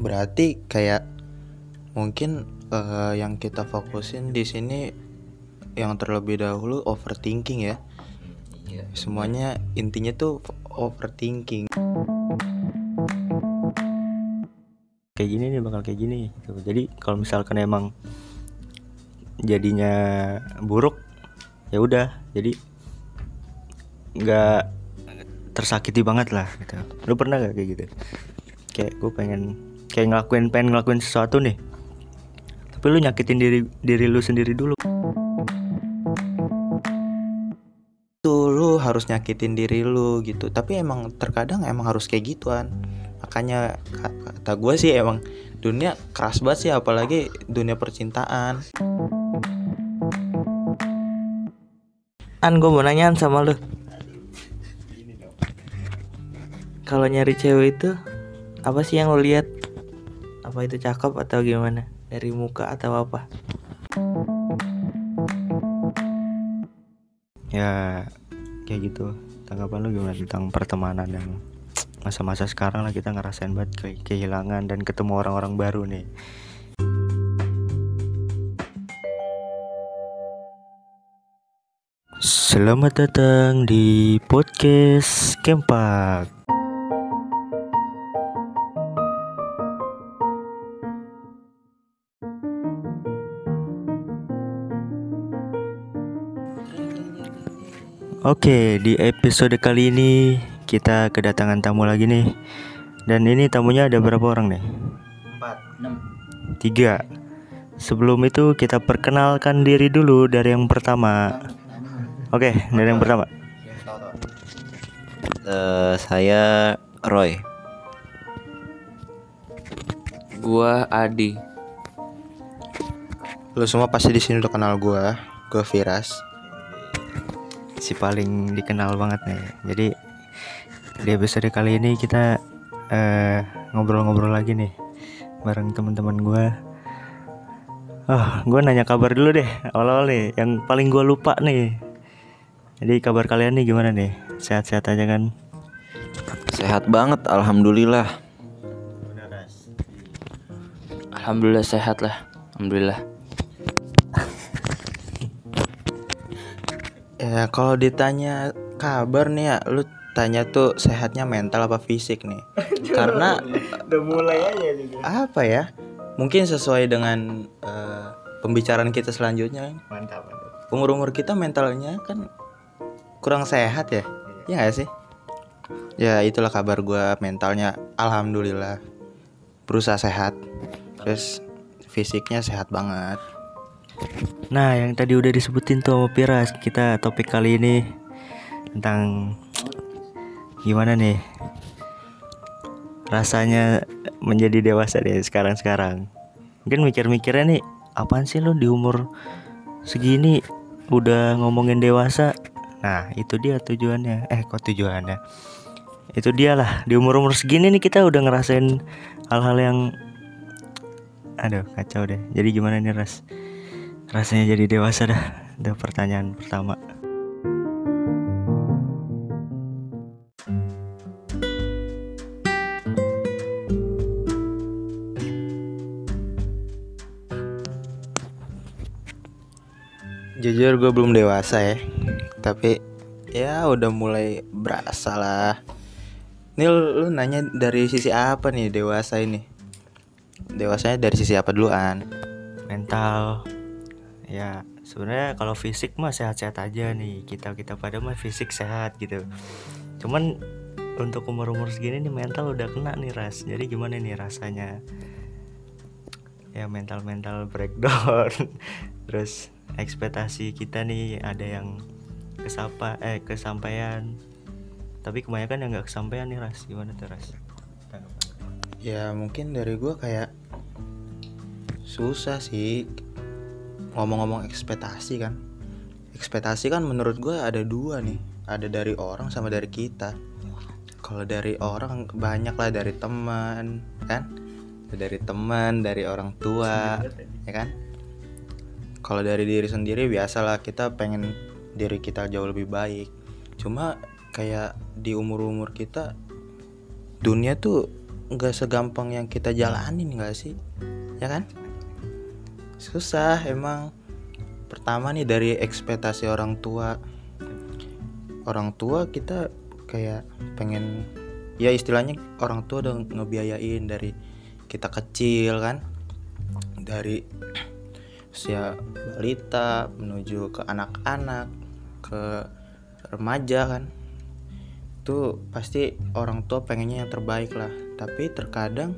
berarti kayak mungkin uh, yang kita fokusin di sini yang terlebih dahulu overthinking ya. Iya. semuanya intinya tuh overthinking. Kayak gini nih bakal kayak gini gitu. jadi kalau misalkan emang jadinya buruk ya udah. Jadi nggak tersakiti banget lah gitu. Lu pernah gak kayak gitu? Kayak gue pengen kayak ngelakuin pengen ngelakuin sesuatu nih. Tapi lu nyakitin diri diri lu sendiri dulu. Tuh lu harus nyakitin diri lu gitu. Tapi emang terkadang emang harus kayak gituan. Makanya ka- kata gue sih emang dunia keras banget sih apalagi dunia percintaan. An gue mau nanyaan sama lu. Kalau nyari cewek itu Apa sih yang lo lihat? Apa itu cakep atau gimana? Dari muka atau apa? ya kayak gitu tanggapan lu gimana tentang pertemanan yang masa-masa sekarang lah kita ngerasain banget ke- kehilangan dan ketemu orang-orang baru nih Selamat datang di podcast Kempak Oke, di episode kali ini kita kedatangan tamu lagi nih. Dan ini tamunya ada berapa orang nih? empat Tiga. Sebelum itu kita perkenalkan diri dulu dari yang pertama. Oke, dari yang pertama. Eh, saya Roy. Gua Adi lu semua pasti di sini udah kenal gue gue Viras Si paling dikenal banget nih. Jadi di episode kali ini kita eh, ngobrol-ngobrol lagi nih bareng teman-teman gue. Oh, gue nanya kabar dulu deh awal-awal nih. Yang paling gue lupa nih. Jadi kabar kalian nih gimana nih? Sehat-sehat aja kan? Sehat banget, alhamdulillah. Alhamdulillah sehat lah Alhamdulillah ya kalau ditanya kabar nih ya lu tanya tuh sehatnya mental apa fisik nih? Karena Udah mulai aja nih. apa ya? Mungkin sesuai dengan eh, pembicaraan kita selanjutnya. Mantap, mantap. umur umur kita mentalnya kan kurang sehat ya? Ya gak sih? Ya itulah kabar gua mentalnya. Alhamdulillah berusaha sehat. Terus fisiknya sehat banget Nah, yang tadi udah disebutin tuh sama Piras, kita topik kali ini tentang gimana nih rasanya menjadi dewasa deh sekarang-sekarang. Mungkin mikir-mikirnya nih, apaan sih lo di umur segini udah ngomongin dewasa? Nah, itu dia tujuannya. Eh, kok tujuannya? Itu dia lah, di umur-umur segini nih kita udah ngerasain hal-hal yang aduh kacau deh. Jadi gimana nih Ras? Rasanya jadi dewasa dah. Itu pertanyaan pertama. Jujur gue belum dewasa ya. Tapi ya udah mulai berasa lah. Ini lu, lu nanya dari sisi apa nih dewasa ini? Dewasanya dari sisi apa duluan? Mental ya sebenarnya kalau fisik mah sehat-sehat aja nih. Kita kita pada mah fisik sehat gitu. Cuman untuk umur umur segini nih mental udah kena nih ras. Jadi gimana nih rasanya? Ya mental mental breakdown. Terus ekspektasi kita nih ada yang kesapa eh kesampaian. Tapi kebanyakan yang nggak kesampaian nih ras. Gimana tuh ras? Ya mungkin dari gue kayak susah sih ngomong-ngomong ekspektasi kan. Ekspektasi kan menurut gue ada dua nih ada dari orang sama dari kita. Kalau dari orang banyak lah dari teman kan? Dari teman dari orang tua ya kan? Kalau dari diri sendiri biasalah kita pengen diri kita jauh lebih baik. Cuma kayak di umur umur kita dunia tuh nggak segampang yang kita jalanin nggak sih? Ya kan susah emang. Pertama nih dari ekspektasi orang tua. Orang tua kita kayak pengen ya istilahnya orang tua udah ngebiayain dari kita kecil kan. Dari usia balita menuju ke anak-anak ke remaja kan. Itu pasti orang tua pengennya yang terbaik lah. Tapi terkadang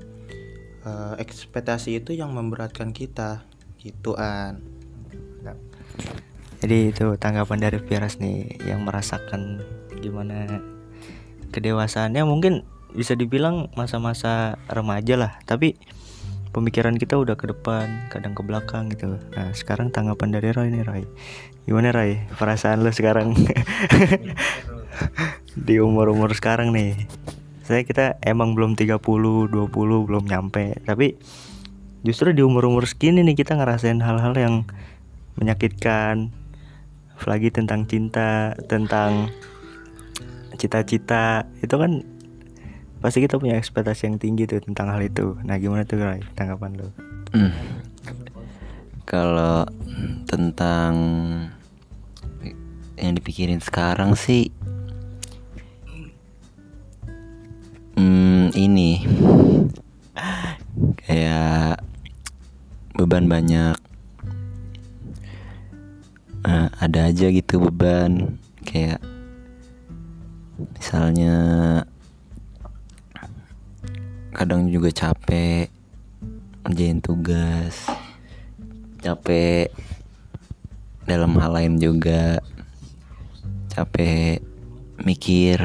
eh, ekspektasi itu yang memberatkan kita gitu an Jadi itu tanggapan dari Firas nih yang merasakan gimana kedewasaannya mungkin bisa dibilang masa-masa remaja lah, tapi pemikiran kita udah ke depan, kadang ke belakang gitu. Nah, sekarang tanggapan dari Roy nih Roy. Gimana Roy? Perasaan lu sekarang di umur-umur sekarang nih. Saya kita emang belum 30, 20 belum nyampe, tapi justru di umur-umur segini nih kita ngerasain hal-hal yang menyakitkan. Apalagi tentang cinta tentang cita-cita. Itu kan pasti kita punya ekspektasi yang tinggi tuh tentang hal itu. Nah gimana tuh Roy tanggapan lo Hmm. Kalau tentang yang dipikirin sekarang sih hmm, ini. Kayak beban banyak. Eh, ada aja gitu beban. Kayak misalnya kadang juga capek ngerjain tugas capek dalam hal lain juga capek mikir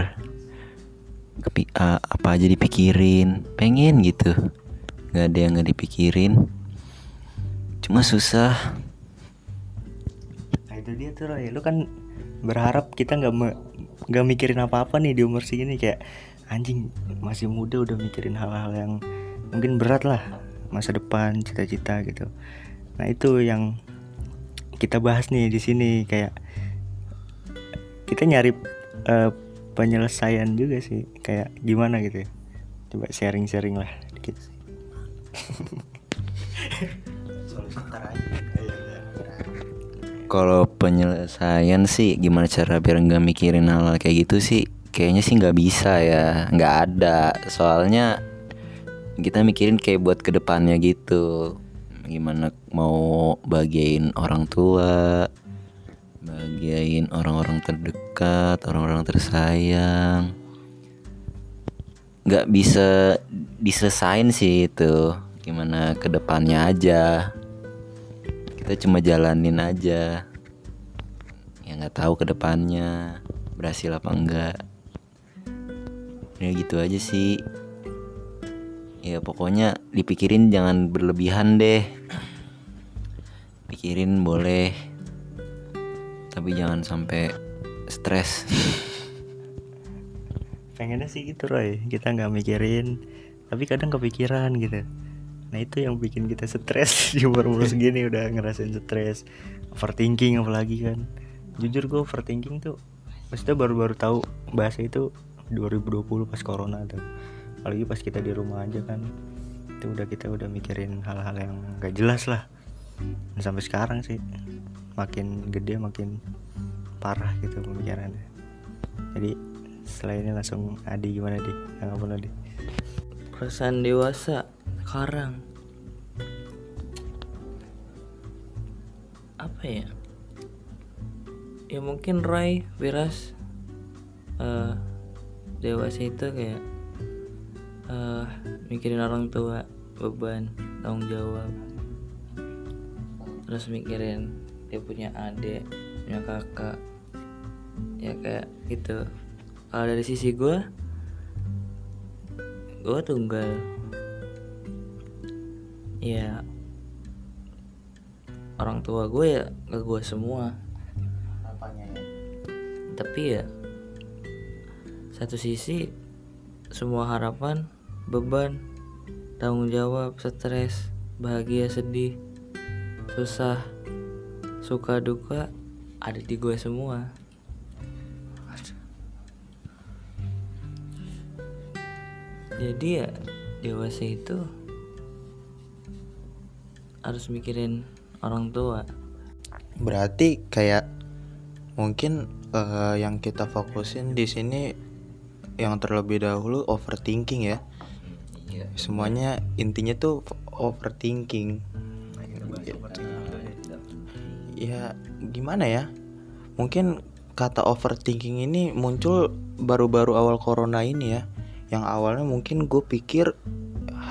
kepi- a- apa aja dipikirin pengen gitu. Nggak ada yang nggak dipikirin cuma susah. Nah itu dia tuh Roy. Lu kan berharap kita nggak nggak mikirin apa-apa nih di umur segini. Kayak anjing masih muda udah mikirin hal-hal yang mungkin berat lah masa depan cita-cita gitu. Nah itu yang kita bahas nih di sini. Kayak kita nyari eh, penyelesaian juga sih. Kayak gimana gitu ya. Coba sharing-sharing lah dikit sih Kalau penyelesaian sih gimana cara biar nggak mikirin hal, -hal kayak gitu sih? Kayaknya sih nggak bisa ya nggak ada. Soalnya kita mikirin kayak buat ke depannya gitu. Gimana mau bagiain orang tua bagiain orang-orang terdekat orang-orang tersayang. Nggak bisa diselesain sih itu. Gimana ke depannya aja kita cuma jalanin aja. Ya nggak tahu ke depannya berhasil apa enggak. Ya gitu aja sih. Ya pokoknya dipikirin jangan berlebihan deh. Pikirin boleh tapi jangan sampai stres. Pengennya sih gitu Roy. Kita nggak mikirin tapi kadang kepikiran gitu nah itu yang bikin kita stres. Di umur umur segini udah ngerasain stres overthinking apalagi kan. Jujur gue overthinking tuh maksudnya baru-baru tahu bahasa itu 2020 pas corona tuh. Apalagi pas kita di rumah aja kan itu udah kita udah mikirin hal-hal yang gak jelas lah. Dan sampai sekarang sih makin gede makin parah gitu pemikirannya. Jadi setelah ini langsung Adi gimana di tanggapan lo di perasaan dewasa sekarang. Apa ya? Ya mungkin Roy Wiras eh dewasa itu kayak eh mikirin orang tua beban tanggung jawab. Terus mikirin dia punya adik punya kakak. Ya kayak gitu. Kalau dari sisi gue gue tunggal ya orang tua gue ya ke gue semua. Tapi ya satu sisi semua harapan beban tanggung jawab stres bahagia sedih susah suka duka ada di gue semua. Jadi ya dewasa itu harus mikirin orang tua Berarti kayak mungkin eh, yang kita fokusin di sini yang terlebih dahulu overthinking ya. Semuanya intinya tuh overthinking. Ya gimana ya? Mungkin kata overthinking ini muncul baru-baru awal corona ini ya. Yang awalnya mungkin gue pikir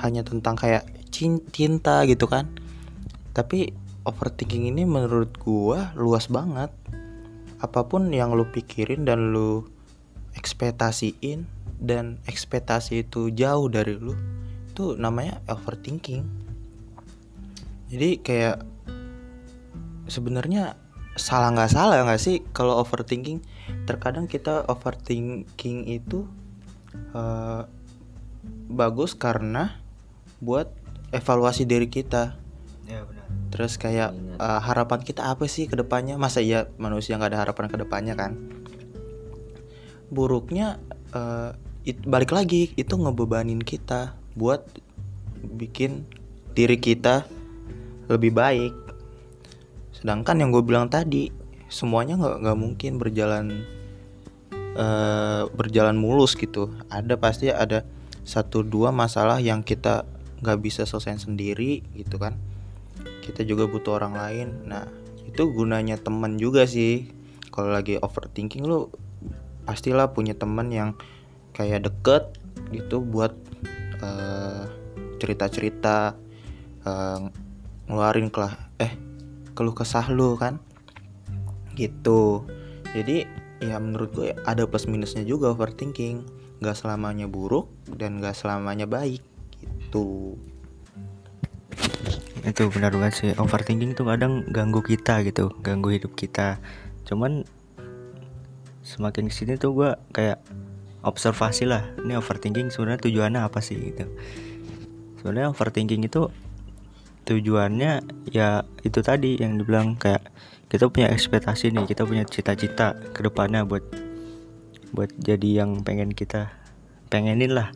hanya tentang kayak cin- cinta gitu kan. Tapi overthinking ini menurut gua luas banget. Apa pun yang lu pikirin dan lu ekspektasiin dan ekspektasi itu jauh dari lu, itu namanya overthinking. Jadi kayak sebenarnya salah nggak salah nggak sih kalau overthinking? Terkadang kita overthinking itu eh, bagus karena buat evaluasi diri kita Terus kayak uh, harapan kita apa sih ke depannya? Masa iya manusia nggak ada harapan ke depannya kan? Buruknya uh, it- balik lagi itu ngebebanin kita buat bikin diri kita lebih baik. Sedangkan yang gue bilang tadi semuanya nggak nggak mungkin berjalan eh, berjalan mulus gitu. Ada pasti ada satu dua masalah yang kita nggak bisa selesaiin sendiri gitu kan kita juga butuh orang lain. Nah itu gunanya teman juga sih. Kalau lagi overthinking lu pastilah punya teman yang kayak deket gitu buat eh, cerita-cerita eh, ngeluarin kelah eh keluh kesah lu kan. Gitu. Jadi ya menurut gue ada plus minusnya juga overthinking. Nggak selamanya buruk dan nggak selamanya baik. Gitu itu benar banget sih. Overthinking tuh kadang ganggu kita gitu ganggu hidup kita. Cuman semakin ke sini tuh gua kayak observasi lah ini overthinking sebenarnya tujuannya apa sih gitu. Sebenarnya overthinking itu tujuannya ya itu tadi yang dibilang kayak kita punya ekspektasi nih kita punya cita-cita ke depannya buat buat jadi yang pengen kita pengenin lah.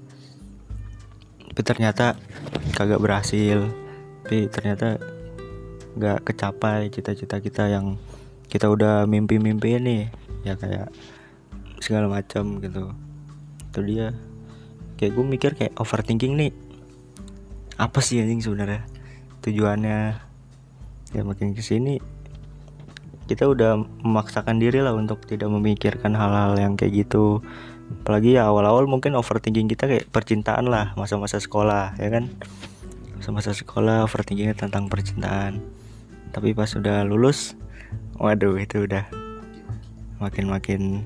Tapi ternyata kagak berhasil tapi ternyata nggak kecapai cita-cita kita yang kita udah mimpi-mimpi nih. Ya kayak segala macam gitu. Itu dia. Kayak gue mikir kayak overthinking nih. Apa sih anjing sebenarnya tujuannya? Ya makin ke sini kita udah memaksakan diri lah untuk tidak memikirkan hal-hal yang kayak gitu. Apalagi ya awal-awal mungkin overthinking kita kayak percintaan lah masa-masa sekolah ya kan masa-masa sekolah overthinkingnya tentang percintaan. Tapi pas udah lulus waduh itu udah makin-makin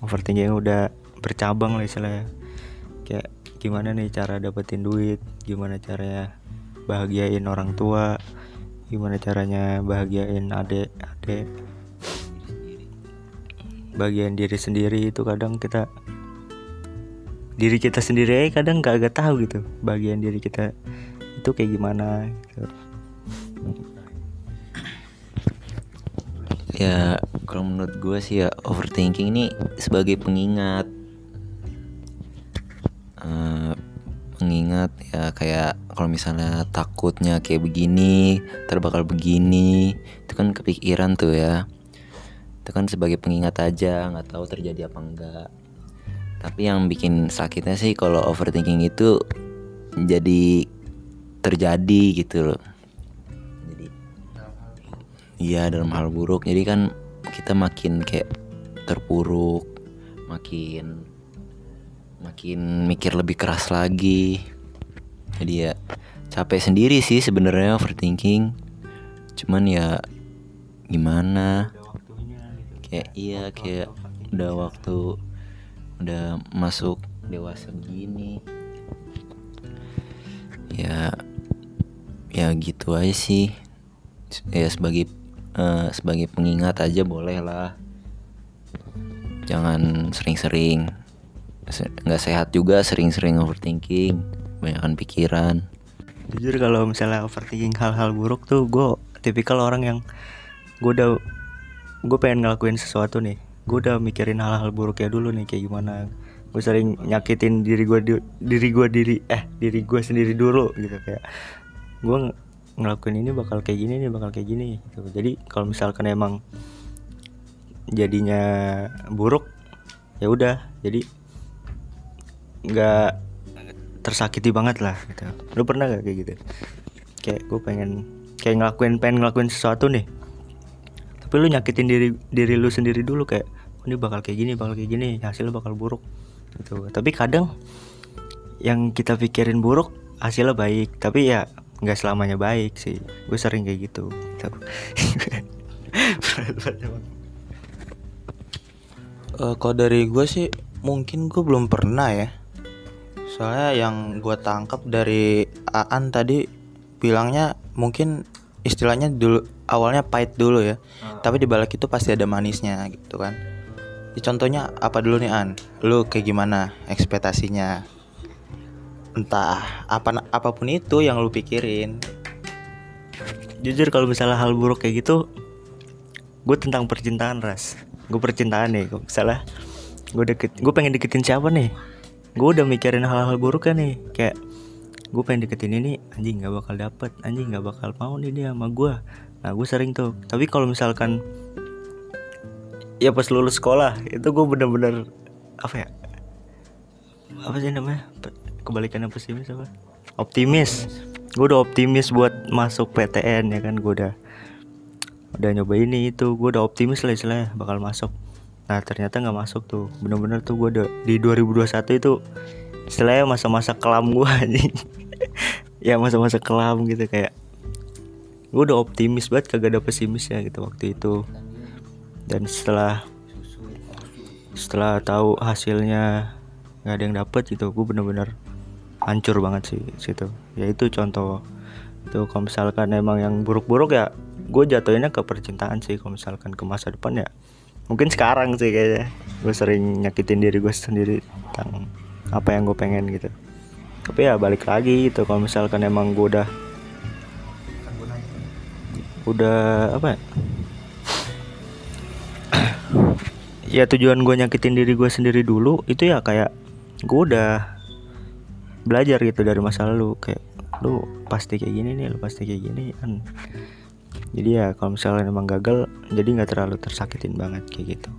overthinking udah bercabang lah istilahnya. Kayak gimana nih cara dapetin duit? Gimana caranya bahagiain orang tua? Gimana caranya bahagiain adik adik bagian diri sendiri itu kadang kita diri kita sendiri aja kadang gak, gak tahu gitu bagian diri kita itu kayak gimana gitu. ya kalau menurut gue sih ya overthinking ini sebagai pengingat. Eh, pengingat ya kayak kalau misalnya takutnya kayak begini terbakal begini itu kan kepikiran tuh ya. Itu kan sebagai pengingat aja nggak tahu terjadi apa enggak tapi yang bikin sakitnya sih kalau overthinking itu jadi terjadi gitu loh. Jadi Iya dalam hal buruk. Jadi kan kita makin kayak terpuruk Makin Makin mikir lebih keras lagi. Jadi ya capek sendiri sih sebenarnya overthinking. Cuman ya gimana? Kayak iya kayak udah waktu Udah masuk dewasa begini Ya Ya gitu aja sih. Ya sebagai eh, sebagai pengingat aja boleh lah. Jangan sering-sering Se- nggak sehat juga sering-sering overthinking banyakkan pikiran. Jujur kalau misalnya overthinking hal-hal buruk tuh gue tipikal orang yang gue udah gue pengen ngelakuin sesuatu nih gue udah mikirin hal-hal buruknya dulu nih kayak gimana. Gue sering nyakitin diri gue diri gue diri eh diri gue sendiri dulu gitu kayak. Gue ng- ngelakuin ini bakal kayak gini nih bakal kayak gini gitu. Jadi kalau misalkan emang jadinya buruk ya udah. Jadi nggak tersakiti banget lah gitu. Lu pernah gak kayak gitu? Kayak gue pengen kayak ngelakuin pengen ngelakuin sesuatu nih. Tapi lu nyakitin diri diri lu sendiri dulu kayak "Oh, ini bakal kayak gini bakal kayak gini hasilnya bakal buruk gitu. Tapi kadang yang kita pikirin buruk hasilnya baik. Tapi ya nggak selamanya baik sih. Gue sering kayak gitu. Eh, kalau dari gue sih mungkin gue belum pernah ya. Soalnya yang gue tangkap dari Aan tadi bilangnya mungkin istilahnya dulu awalnya pahit dulu ya. Tapi di balik itu pasti ada manisnya gitu kan Ya, contohnya apa dulu nih An? Lu kayak gimana ekspektasinya? Entah apa apa pun itu yang lu pikirin. Jujur kalau misalnya hal buruk kayak gitu gue tentang percintaan ras. Gue percintaan nih kalau misalnya gue deket gue pengen deketin siapa nih? Gue udah mikirin hal-hal buruk kan nih. Kayak gue pengen deketin ini anjing nggak bakal dapet. Anjing nggak bakal mau nih dia sama gue nah gue sering tuh. Tapi kalau misalkan ya pas lulus sekolah itu gue bener-bener apa ya? Apa sih namanya? Pe- kebalikannya pesimis apa? Optimis. Gue udah optimis buat masuk PTN ya kan? Gue udah udah nyoba ini itu. Gue udah optimis lah istilahnya bakal masuk. Nah ternyata nggak masuk tuh. Bener-bener tuh gue udah di 2021 itu istilahnya masa-masa kelam gue anjing. Ya masa-masa kelam gitu kayak gue udah optimis banget kagak ada pesimisnya gitu waktu itu dan setelah setelah tahu hasilnya nggak ada yang dapet gitu gue bener-bener hancur banget sih situ. Ya itu contoh. Itu kalau misalkan emang yang buruk-buruk ya gue jatuhinnya ke percintaan sih kalau misalkan ke masa depan ya. Mungkin sekarang sih kayaknya gue sering nyakitin diri gue sendiri tentang apa yang gue pengen gitu. Tapi ya balik lagi gitu kalau misalkan emang gue udah udah apa ya ya tujuan gue nyakitin diri gue sendiri dulu itu ya kayak gue udah belajar gitu dari masa lalu. Kayak lu pasti kayak gini nih lu pasti kayak gini. Kan jadi ya kalau misalnya emang gagal jadi nggak terlalu tersakitin banget kayak gitu.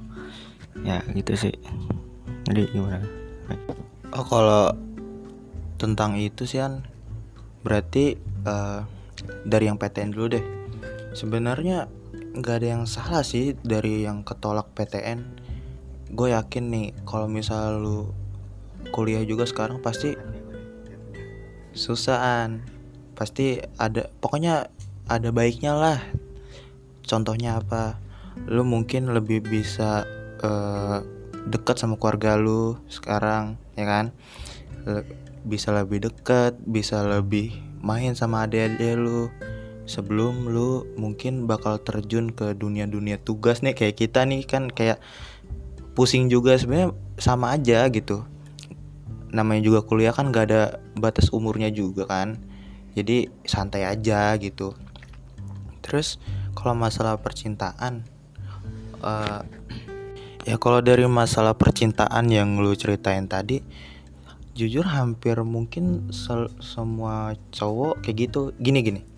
Ya gitu sih. Jadi gimana? Oh kalau tentang itu sih an berarti eh, dari yang PTN dulu deh. Sebenarnya nggak ada yang salah sih dari yang ketolak PTN. Gue yakin nih kalau misal lu kuliah juga sekarang pasti susahan. Pasti ada pokoknya ada baiknya lah. Contohnya apa? Lu mungkin lebih bisa eh, dekat sama keluarga lu sekarang ya kan bisa lebih dekat bisa lebih main sama adik-adik lu sebelum lu mungkin bakal terjun ke dunia-dunia tugas nih kayak kita nih kan kayak pusing juga sebenarnya sama aja gitu. Namanya juga kuliah kan gak ada batas umurnya juga kan. Jadi santai aja gitu. Terus kalau masalah percintaan eh, Ya kalau dari masalah percintaan yang lu ceritain tadi Jujur hampir mungkin sel- semua cowok kayak gitu. Gini gini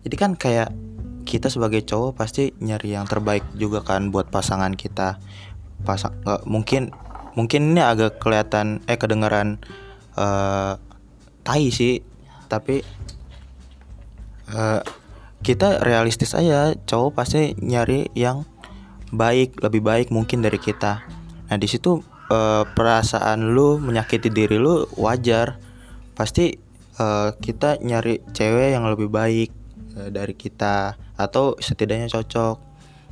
Jadi kan kayak kita sebagai cowok pasti nyari yang terbaik juga kan buat pasangan kita. Pasang nggak- mungkin mungkin ini agak kelihatan eh kedengeran eh tai sih. Tapi eh, kita realistis aja. Cowok pasti nyari yang baik lebih baik mungkin dari kita. Nah di situ eh, perasaan lu menyakiti diri lu wajar. Pasti eh, kita nyari cewek yang lebih baik eh, dari kita atau setidaknya cocok.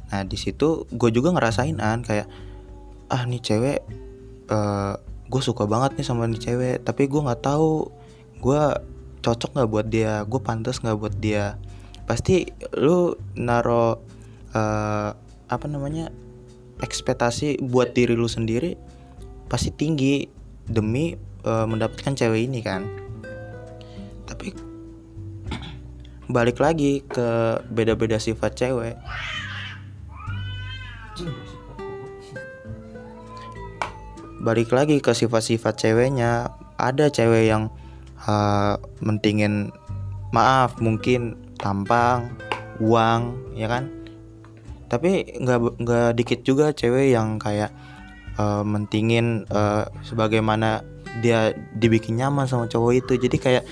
Nah di situ gue juga ngerasain an kayak ah nih cewek eh gue suka banget nih sama nih cewek tapi gue nggak tahu gue cocok nggak buat dia gue pantas nggak buat dia. Pasti lu naro eh, apa namanya ekspektasi buat diri lu sendiri pasti tinggi demi eh, mendapatkan cewek ini kan? Tapi balik lagi ke beda-beda sifat cewek. Balik lagi ke sifat-sifat ceweknya. Ada cewek yang uh, mentingin maaf mungkin tampang uang ya kan? Tapi nggak nggak dikit juga cewek yang kayak uh, mentingin uh, sebagaimana dia dibikin nyaman sama cowok itu. Jadi kayak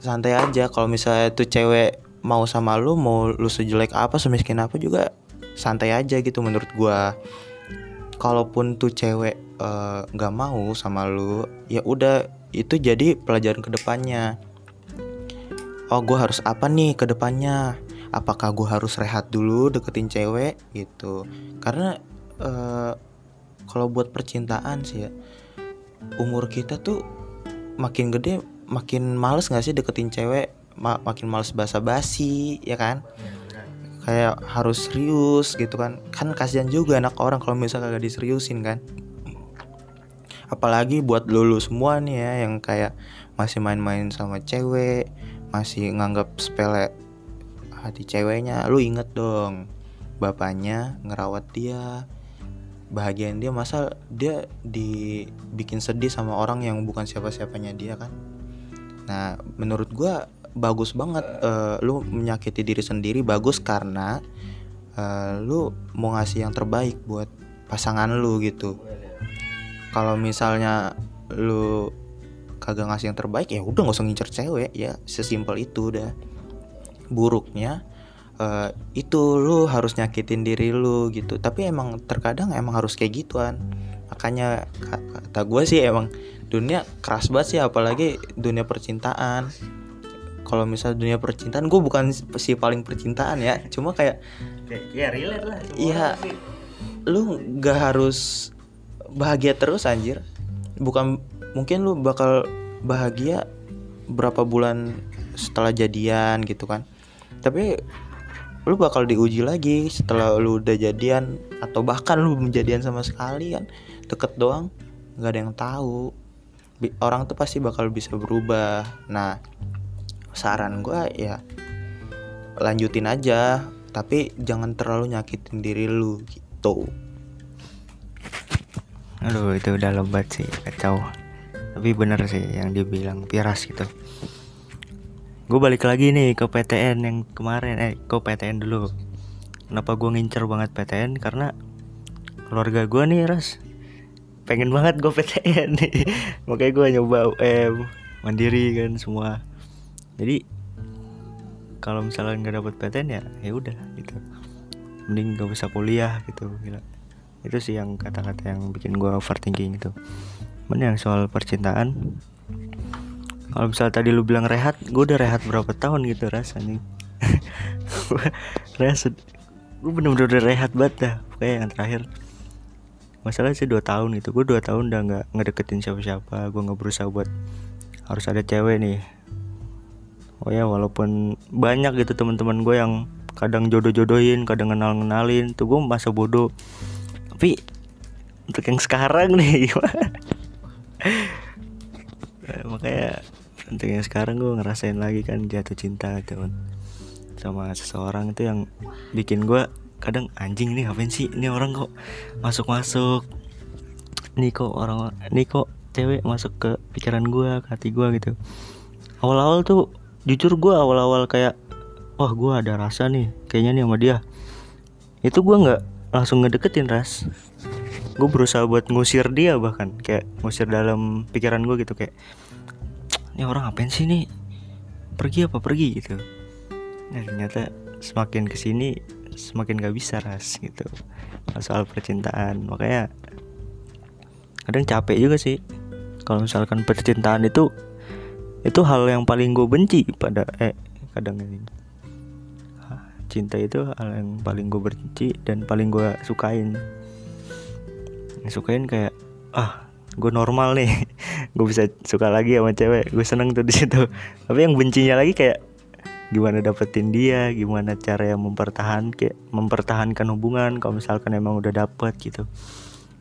santai aja. Kalau misalnya tuh cewek mau sama lu mau lu sejelek apa semiskin apa juga santai aja gitu menurut gua. Kalaupun tuh cewek eh, nggak uh, mau sama lu ya udah itu jadi pelajaran ke depannya oh gua harus apa nih ke depannya apakah gua harus rehat dulu deketin cewek? Gitu. Karena uh, kalau buat percintaan sih ya umur kita tuh makin gede makin males nggak sih deketin cewek? Ma makin males basa-basi ya kan? Kayak harus serius gitu kan. Kan kasihan juga anak orang kalau misalnya kagak diseriusin kan. Apalagi buat lulu semua nih ya yang kayak masih main-main sama cewek masih nganggap sepele hati ceweknya lu inget dong. Bapaknya ngerawat dia bahagian dia masa dia dibikin sedih sama orang yang bukan siapa-siapanya dia kan nah menurut gua bagus banget uh, lu menyakiti diri sendiri bagus karena uh, lu mau ngasih yang terbaik buat pasangan lu gitu. Kalau misalnya lu kagak ngasih yang terbaik ya udah nggak usah ngincer cewek ya. Sesimpel itu udah buruknya uh, itu lu harus nyakitin diri lu gitu. Tapi emang terkadang emang harus kayak gituan. Makanya kata gue sih emang dunia keras banget sih apalagi dunia percintaan. Kalau misal dunia percintaan gue bukan si paling percintaan ya. Cuma kayak ya relate lah iya. lu gak harus bahagia terus anjir. Bukan mungkin lu bakal bahagia berapa bulan setelah jadian gitu kan. Tapi lu bakal diuji lagi setelah lu udah jadian atau bahkan lu belum jadian sama sekali kan. Deket doang nggak ada yang tahu orang tuh pasti bakal bisa berubah. Nah saran gue ya lanjutin aja tapi jangan terlalu nyakitin diri lu gitu. Aduh itu udah lebat sih kacau. Tapi bener sih yang dibilang Piras gitu. Gue balik lagi nih ke PTN yang kemarin eh ke PTN dulu. Kenapa gue ngincer banget PTN karena keluarga gue nih ras pengen banget gue PTN makanya gue nyoba UM mandiri kan semua. Jadi kalau misalnya nggak dapet PTN ya ya udah gitu. Mending gak usah kuliah gitu gila. Itu sih yang kata-kata yang bikin gue overthinking itu. Mana yang soal percintaan kalau misalnya tadi lu bilang rehat gue udah rehat berapa tahun gitu rasanya rehat gue bener-bener udah rehat banget dah pokoknya yang terakhir masalah sih dua tahun itu. Gue dua tahun udah nggak ngedeketin siapa-siapa. Gue nggak berusaha buat harus ada cewek nih. Oh ya walaupun banyak gitu teman-teman gue yang kadang jodoh-jodohin kadang kenal-kenalin tuh gue masa bodoh. Tapi untuk yang sekarang nih gimana? Nah, makanya untuk yang sekarang gue ngerasain lagi kan jatuh cinta kan sama seseorang itu yang bikin gue kadang anjing nih ngapain sih? Ini orang kok masuk masuk nih kok orang nih kok cewek masuk ke pikiran gue ke hati gue gitu. Awal-awal tuh jujur gue awal-awal kayak wah gue ada rasa nih kayaknya nih sama dia. Itu gue nggak langsung ngedeketin ras. Gue berusaha buat ngusir dia bahkan kayak ngusir dalam pikiran gue gitu kayak ini orang ngapain sih nih? Pergi apa pergi? gitu. Nah ternyata semakin ke sini semakin gak bisa ras gitu. Soal percintaan makanya kadang capek juga sih. Kalau misalkan percintaan itu itu hal yang paling gue benci pada eh kadang ini. Cinta itu hal yang paling gue benci dan paling gue sukain. Sukain kayak ah gue normal nih. Gue bisa suka lagi sama cewek. Gue seneng tuh di situ. Tapi yang bencinya lagi kayak gimana dapetin dia gimana cara yang mempertahan kayak mempertahankan hubungan kalau misalkan emang udah dapet gitu.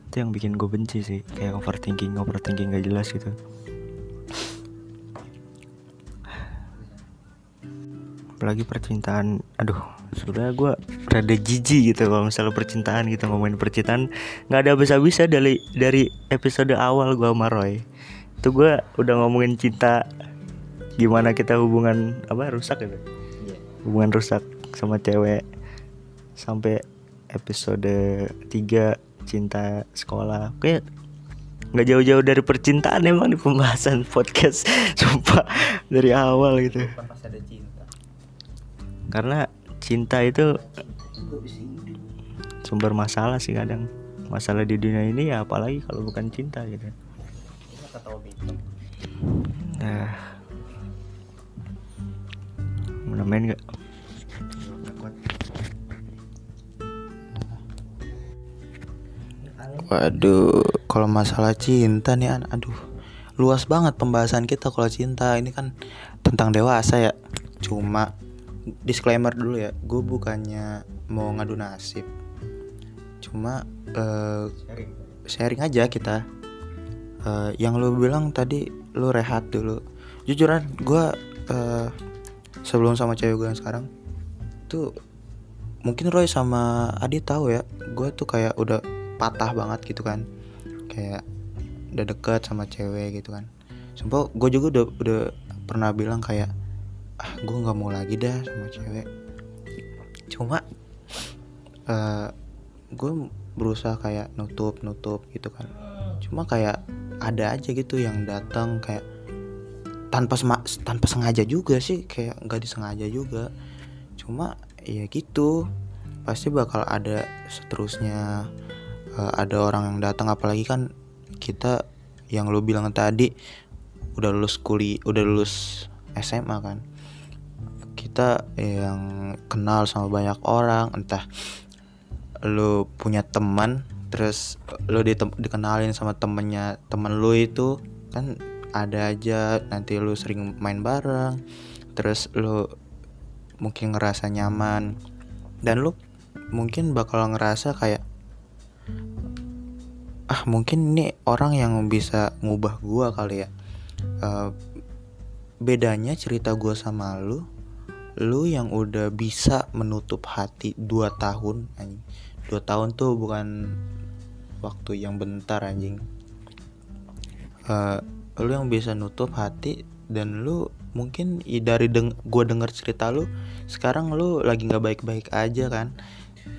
Itu yang bikin gue benci sih kayak overthinking overthinking gak jelas gitu. Apalagi percintaan aduh sudah gue rada jijik gitu kalau misalnya percintaan gitu ngomongin percintaan. Nggak ada bisa-bisa dari dari episode awal gue sama Roy. Itu gue udah ngomongin cinta gimana kita hubungan apa rusak gitu? Hubungan rusak sama cewek sampai episode 3 cinta sekolah. Kayak nggak jauh-jauh dari percintaan emang di pembahasan podcast. Sumpah dari awal gitu. Pasti ada cinta. Karena cinta itu sumber masalah sih kadang. Masalah di dunia ini ya apalagi kalau bukan cinta gitu. Nah mau main nggak Waduh, kalau masalah cinta nih, An, aduh, luas banget pembahasan kita kalau cinta ini kan tentang dewasa ya. Cuma disclaimer dulu ya, gue bukannya mau ngadu nasib. Cuma eh, sharing aja kita. Eh, yang lu bilang tadi lu rehat dulu. Jujuran, gue eh, sebelum sama cewek gue yang sekarang? Tuh mungkin Roy sama Adi tahu ya, gue tuh kayak udah patah banget gitu kan. Kayak udah deket sama cewek gitu kan. Sumpah gue juga udah udah pernah bilang kayak ah gue nggak mau lagi dah sama cewek. Cuma eh gue berusaha kayak nutup nutup gitu kan. Cuma kayak ada aja gitu yang datang kayak tanpa sema- tanpa sengaja juga sih kayak nggak disengaja juga. Cuma ya gitu. Pasti bakal ada seterusnya Eh, ada orang yang datang. Apalagi kan kita yang lu bilang tadi udah lulus kuliah udah lulus SMA kan. Kita yang kenal sama banyak orang entah lu punya teman terus ditem- dikenalin sama temennya temen lu itu kan ada aja nanti lu sering main bareng terus lu mungkin ngerasa nyaman. Dan lu mungkin bakal ngerasa kayak ah mungkin ini orang yang bisa ngubah gua kali ya. Eh, bedanya cerita gua sama lu lu yang udah bisa menutup hati 2 tahun anjing. 2 tahun tuh bukan waktu yang bentar anjing. Eh, lu yang bisa nutup hati dan lu mungkin dari deng gua denger cerita lu sekarang lu lagi nggak baik-baik aja kan?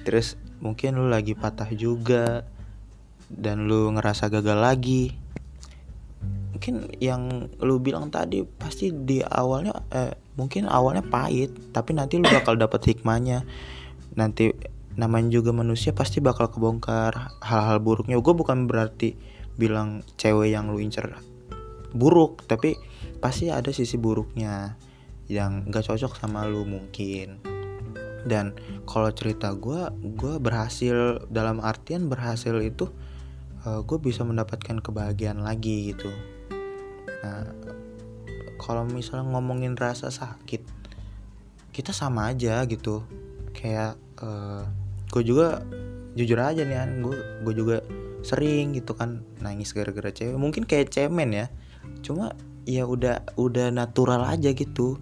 Terus mungkin lu lagi patah juga dan lu ngerasa gagal lagi. Mungkin yang lu bilang tadi pasti di awalnya eh, mungkin awalnya pahit tapi nanti lu bakal dapet hikmahnya. Nanti namanya juga manusia pasti bakal kebongkar hal-hal buruknya. Gue bukan berarti bilang cewek yang lu incer buruk tapi pasti ada sisi buruknya yang gak cocok sama lu mungkin. Dan kalau cerita gue gue berhasil dalam artian berhasil itu gue bisa mendapatkan kebahagiaan lagi gitu. Nah kalau misalnya ngomongin rasa sakit kita sama aja gitu. Kayak gue juga jujur aja nih an gue gue juga sering gitu kan nangis gara-gara cewek. Mungkin kayak cemen ya cuma ya udah udah natural aja gitu.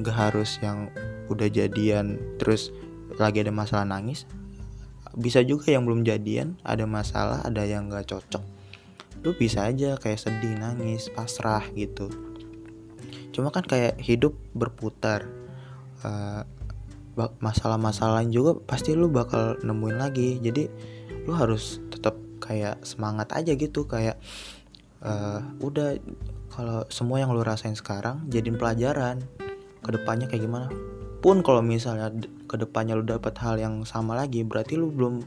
Nggak harus yang udah jadian terus lagi ada masalah nangis. Bisa juga yang belum jadian ada masalah ada yang nggak cocok. Lu bisa aja kayak sedih nangis pasrah gitu. Cuma kan kayak hidup berputar. Eh, masalah-masalah juga pasti lu bakal nemuin lagi. Jadi lu harus tetap kayak semangat aja gitu kayak eh, udah kalau semua yang lu rasain sekarang jadiin pelajaran. Ke depannya kayak gimana? Pun kalau misalnya ke depannya lu dapat hal yang sama lagi berarti lu belum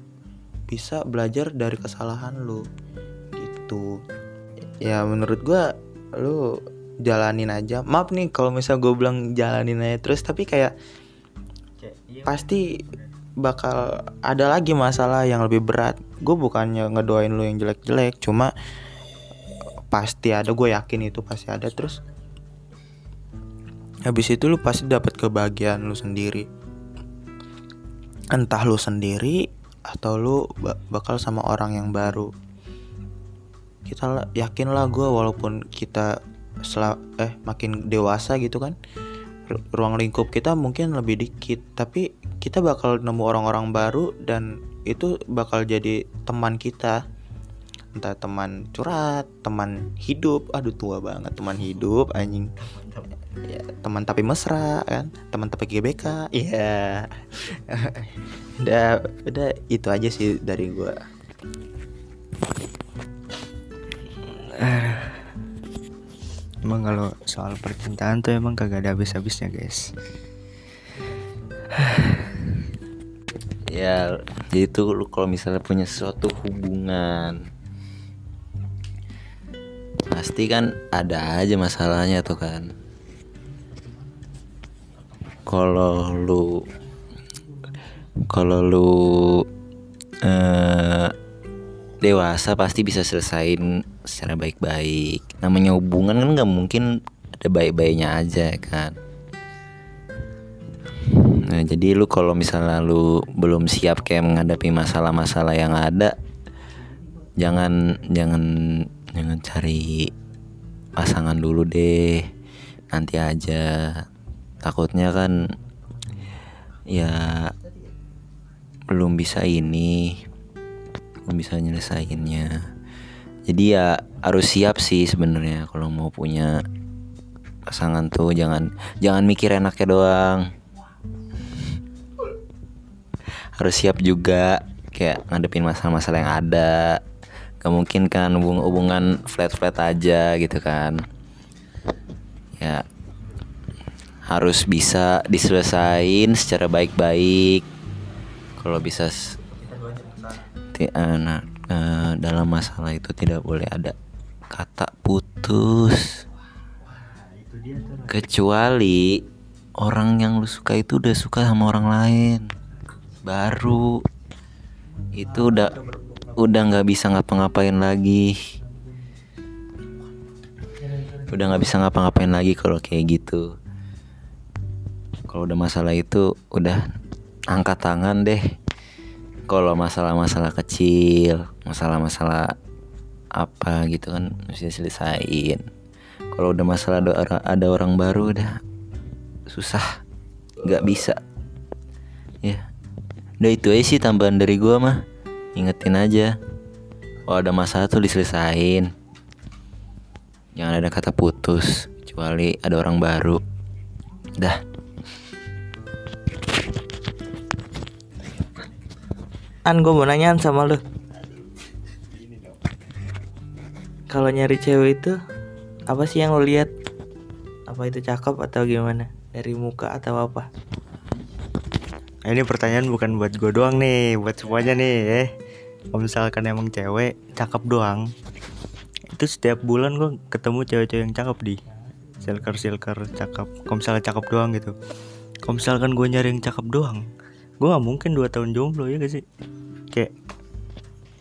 bisa belajar dari kesalahan lu. Gitu. Ya menurut gua lu jalanin aja. Maaf nih kalau misal gue bilang jalanin aja terus tapi kayak pasti bakal ada lagi masalah yang lebih berat. Gue bukannya ngedoain lu yang jelek-jelek cuma pasti ada gue yakin itu pasti ada. Terus habis itu lu pasti dapat kebahagiaan lu sendiri. Entah lu sendiri atau lu ba- bakal sama orang yang baru. Kita yakin lah gue walaupun kita sela- eh makin dewasa gitu kan ru- ruang lingkup kita mungkin lebih dikit. Tapi kita bakal nemu orang-orang baru dan itu bakal jadi teman kita entah teman curhat teman hidup. Aduh tua banget teman hidup anjing. Ya, teman tapi mesra kan? Teman tapi GBK iya. Udah udah itu aja sih dari gua. Emang kalau soal percintaan tuh emang kagak ada habis-habisnya guys. Ya jadi tuh kalau misalnya punya suatu hubungan pasti kan ada aja masalahnya tuh kan. Kalau lu kalau lu eh, dewasa pasti bisa selesain secara baik-baik. Namanya hubungan kan nggak mungkin ada baik-baiknya aja kan? Nah, jadi lu kalau misalnya lu belum siap kayak menghadapi masalah-masalah yang ada, jangan jangan jangan cari pasangan dulu deh. Nanti aja. Takutnya kan ya belum bisa ini, belum bisa nyelesainnya. Jadi ya harus siap sih sebenarnya kalau mau punya pasangan tuh jangan jangan mikir enaknya doang harus siap juga kayak ngadepin masalah-masalah yang ada gak mungkin kan hubung hubungan flat-flat aja gitu kan. Ya harus bisa diselesain secara baik-baik. Kalau bisa eh, nah, eh, dalam masalah itu tidak boleh ada kata putus. Kecuali orang yang lu suka itu udah suka sama orang lain. Baru itu udah udah nggak bisa ngapa-ngapain lagi. Udah nggak bisa ngapa-ngapain lagi kalau kayak gitu. Kalau udah masalah itu udah angkat tangan deh. Kalau masalah-masalah kecil masalah-masalah apa gitu kan mesti diselesain kalau udah masalah ada ada orang baru udah susah. Nggak bisa. Ya. Udah itu aja sih tambahan dari gua mah ingetin aja. Kalau ada masalah tuh diselesain. Jangan ada kata putus kecuali ada orang baru. Dah. An gue mau nanyaan sama lu. Kalau nyari cewek itu Apa sih yang lo lihat? Apa itu cakep atau gimana? Dari muka atau apa? Nah, ini pertanyaan bukan buat gue doang nih, buat semuanya nih eh. Kalau misalkan emang cewek cakep doang, itu setiap bulan gue ketemu cewek-cewek yang cakep di silker silker cakep. Kalau misalnya cakep doang gitu. Kalau misalkan gue nyari yang cakep doang, gue gak mungkin dua tahun jomblo ya gak sih? Kayak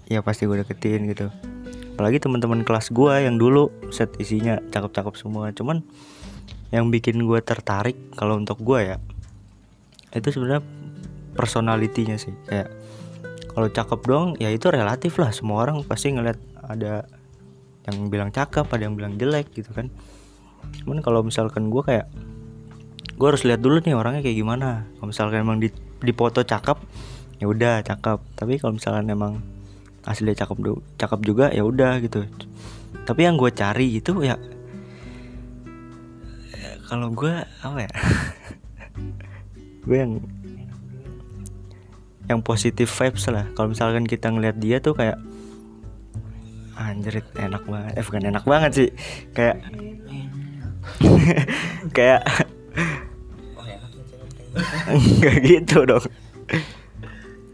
ya pasti gue deketin gitu. Apalagi teman-teman kelas gue yang dulu set isinya cakep-cakep semua. Cuman yang bikin gue tertarik kalau untuk gue ya itu sebenarnya personalitinya sih kayak kalau cakep dong ya itu relatif lah. Semua orang pasti ngeliat ada yang bilang cakep ada yang bilang jelek gitu kan. Cuman kalau misalkan gue kayak gue harus lihat dulu nih orangnya kayak gimana. Kalau misalkan emang di, di foto cakep ya udah cakep. Tapi kalau misalkan emang asli cakep cakep juga ya udah gitu. Tapi yang gue cari itu ya kalau gue apa ya? Gue yang yang positif vibes lah. Kalau misalkan kita ngeliat dia tuh kayak anjir enak banget eh bukan enak banget sih. Kayak kayak nggak gitu dong.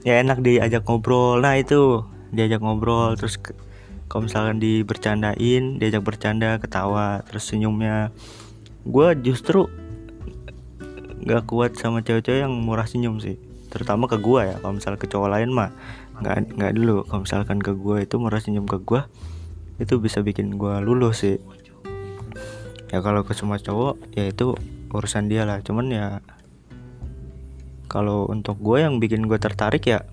Ya enak diajak ngobrol. Nah itu. Diajak ngobrol terus ke- kalau misalkan dibercandain diajak bercanda ketawa terus senyumnya. Gue justru nggak kuat sama cewek-cewek yang murah senyum sih terutama ke gua ya kalau misalnya ke cowok lain mah nggak nggak dulu. Kalau misalkan ke gua itu murah senyum ke gua itu bisa bikin gua lulus sih. Ya kalau ke semua cowok ya itu urusan dia lah. Cuman ya kalau untuk gue yang bikin gue tertarik ya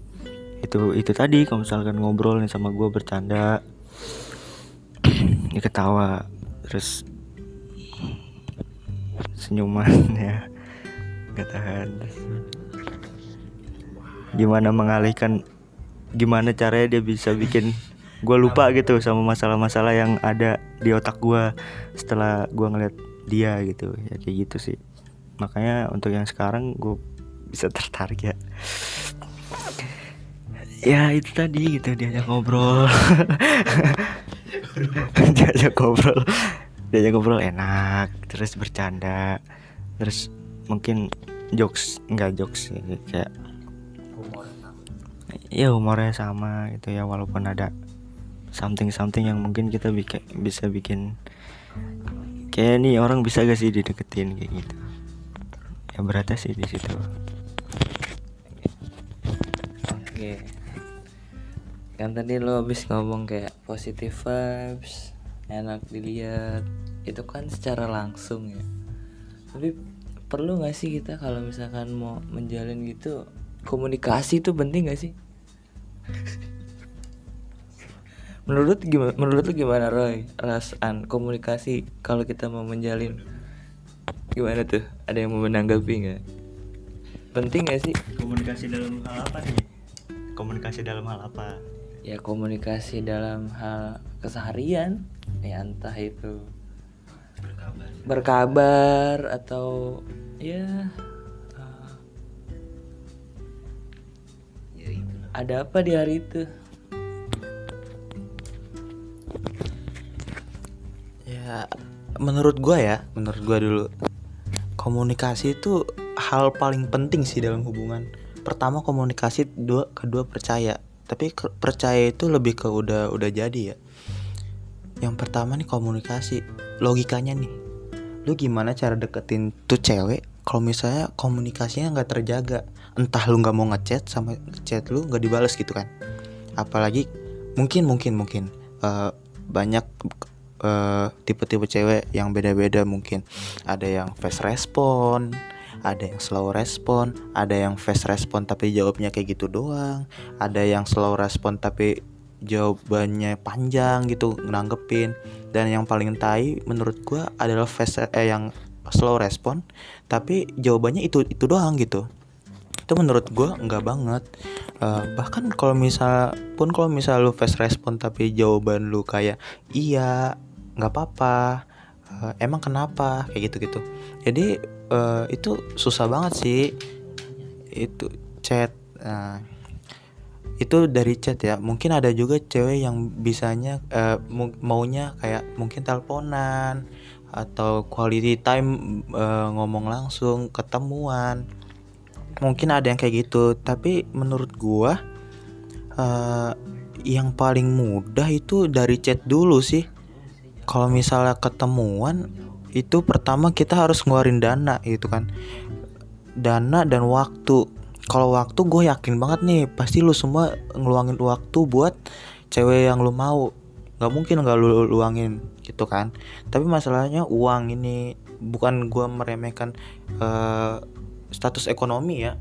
itu itu tadi. Kalau misalkan ngobrol nih sama gue bercanda ini ketawa. Terus senyumannya nggak tahan gimana mengalihkan gimana caranya dia bisa bikin gue lupa gitu sama masalah-masalah yang ada di otak gue setelah gue ngeliat dia gitu. Ya kayak gitu sih. Makanya untuk yang sekarang gue bisa tertarik ya. Ya itu tadi gitu diajak ngobrol. Diajak ngobrol. Diajak ngobrol enak terus bercanda terus mungkin jokes nggak jokes kayak ya humornya sama gitu ya walaupun ada something something yang mungkin kita bikin, bisa bikin kayak nih orang bisa gak sih dideketin kayak gitu ya beratnya sih di situ Oke. Kan tadi lo habis ngomong kayak positive vibes, enak dilihat. Itu kan secara langsung ya. Tapi perlu nggak sih kita kalau misalkan mau menjalin gitu komunikasi itu penting gak sih? menurut gimana menurut lu gimana Roy? Rasan komunikasi kalau kita mau menjalin gimana tuh? Ada yang mau menanggapi nggak penting gak sih? Komunikasi dalam hal apa nih? Komunikasi dalam hal apa? Ya komunikasi dalam hal keseharian. Ya entah itu berkabar atau ya ada apa di hari itu Ya, menurut gua ya, menurut gua dulu komunikasi itu hal paling penting sih dalam hubungan. Pertama komunikasi, dua kedua percaya. Tapi percaya itu lebih ke udah udah jadi ya. Yang pertama nih komunikasi, logikanya nih. Lu gimana cara deketin tuh cewek kalau misalnya komunikasinya nggak terjaga? Entah lu nggak mau ngechat sama chat lu nggak dibales gitu kan? Apalagi mungkin mungkin mungkin eh, banyak eh, tipe-tipe cewek yang beda-beda mungkin. Ada yang fast respon ada yang slow respon ada yang fast respon tapi jawabnya kayak gitu doang ada yang slow respon tapi jawabannya panjang gitu nanggepin. Dan yang paling tai menurut gua adalah fast eh yang slow respon tapi jawabannya itu itu doang gitu itu menurut gua nggak banget. Eh, bahkan kalau misal pun kalau misal lu fast respon tapi jawaban lu kayak iya nggak apa-apa. Eh, emang kenapa? Kayak gitu gitu jadi eh, itu susah banget sih. Itu chat Nah, itu dari chat ya. Mungkin ada juga cewek yang bisanya mu- maunya kayak mungkin teleponan atau quality time eh, ngomong langsung ketemuan mungkin ada yang kayak gitu. Tapi menurut gua eh, yang paling mudah itu dari chat dulu sih. Kalau misalnya ketemuan itu pertama kita harus ngeluarin dana gitu kan. Dana dan waktu. Kalau waktu gue yakin banget nih pasti lu semua ngeluangin waktu buat cewek yang lu mau. Nggak mungkin nggak lu luangin gitu kan. Tapi masalahnya uang ini bukan gua meremehkan eh, status ekonomi ya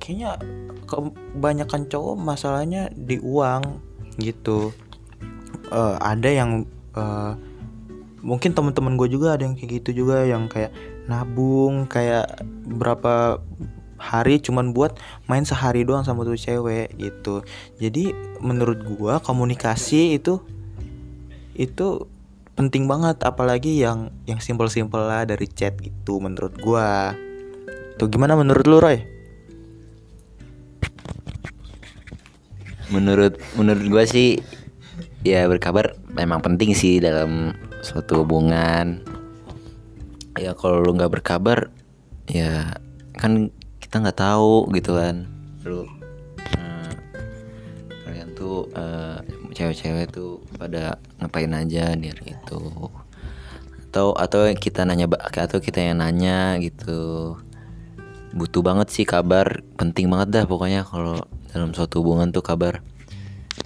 kayaknya kebanyakan cowok masalahnya di uang gitu. Eh, ada yang eh, mungkin teman-teman gue juga ada yang kayak gitu juga yang kayak nabung kayak berapa hari cuman buat main sehari doang sama tuh cewek gitu. Jadi menurut gua komunikasi itu itu penting banget apalagi yang yang simpel-simpel lah dari chat gitu menurut gua tuh gimana menurut lu Roy Menurut menurut gua sih ya berkabar memang penting sih dalam suatu hubungan. Ya kalau lu nggak berkabar ya kan kita nggak tahu gitu kan. Lu eh, kalian tuh eh, cewek-cewek tuh pada ngapain aja di hari itu. Atau atau kita nanya atau kita yang nanya gitu butuh banget sih kabar. Penting banget dah pokoknya kalau dalam suatu hubungan tuh kabar.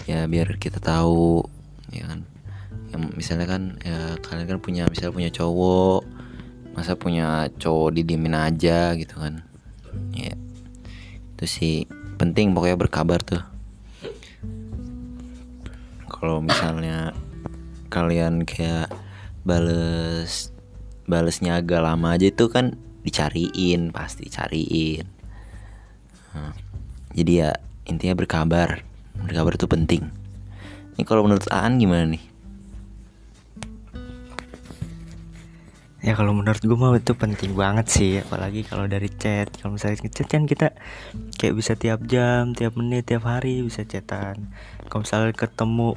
Ya biar kita tahu ya kan. Ya, misalnya kan ya kalian kan punya misalnya punya cowok masa punya cowok didiemin aja gitu kan. Ya itu sih penting pokoknya berkabar tuh. Kalau misalnya kalian kayak bales balesnya agak lama aja itu kan dicariin pasti cariin. Nah, jadi ya intinya berkabar. Berkabar itu penting. Ini kalau menurut Aan gimana nih? Ya kalau menurut gue mah itu penting banget sih. Apalagi kalau dari chat. Kalau misalnya ngechat kan kita kayak bisa tiap jam tiap menit tiap hari bisa chatan. Kalau misalnya ketemu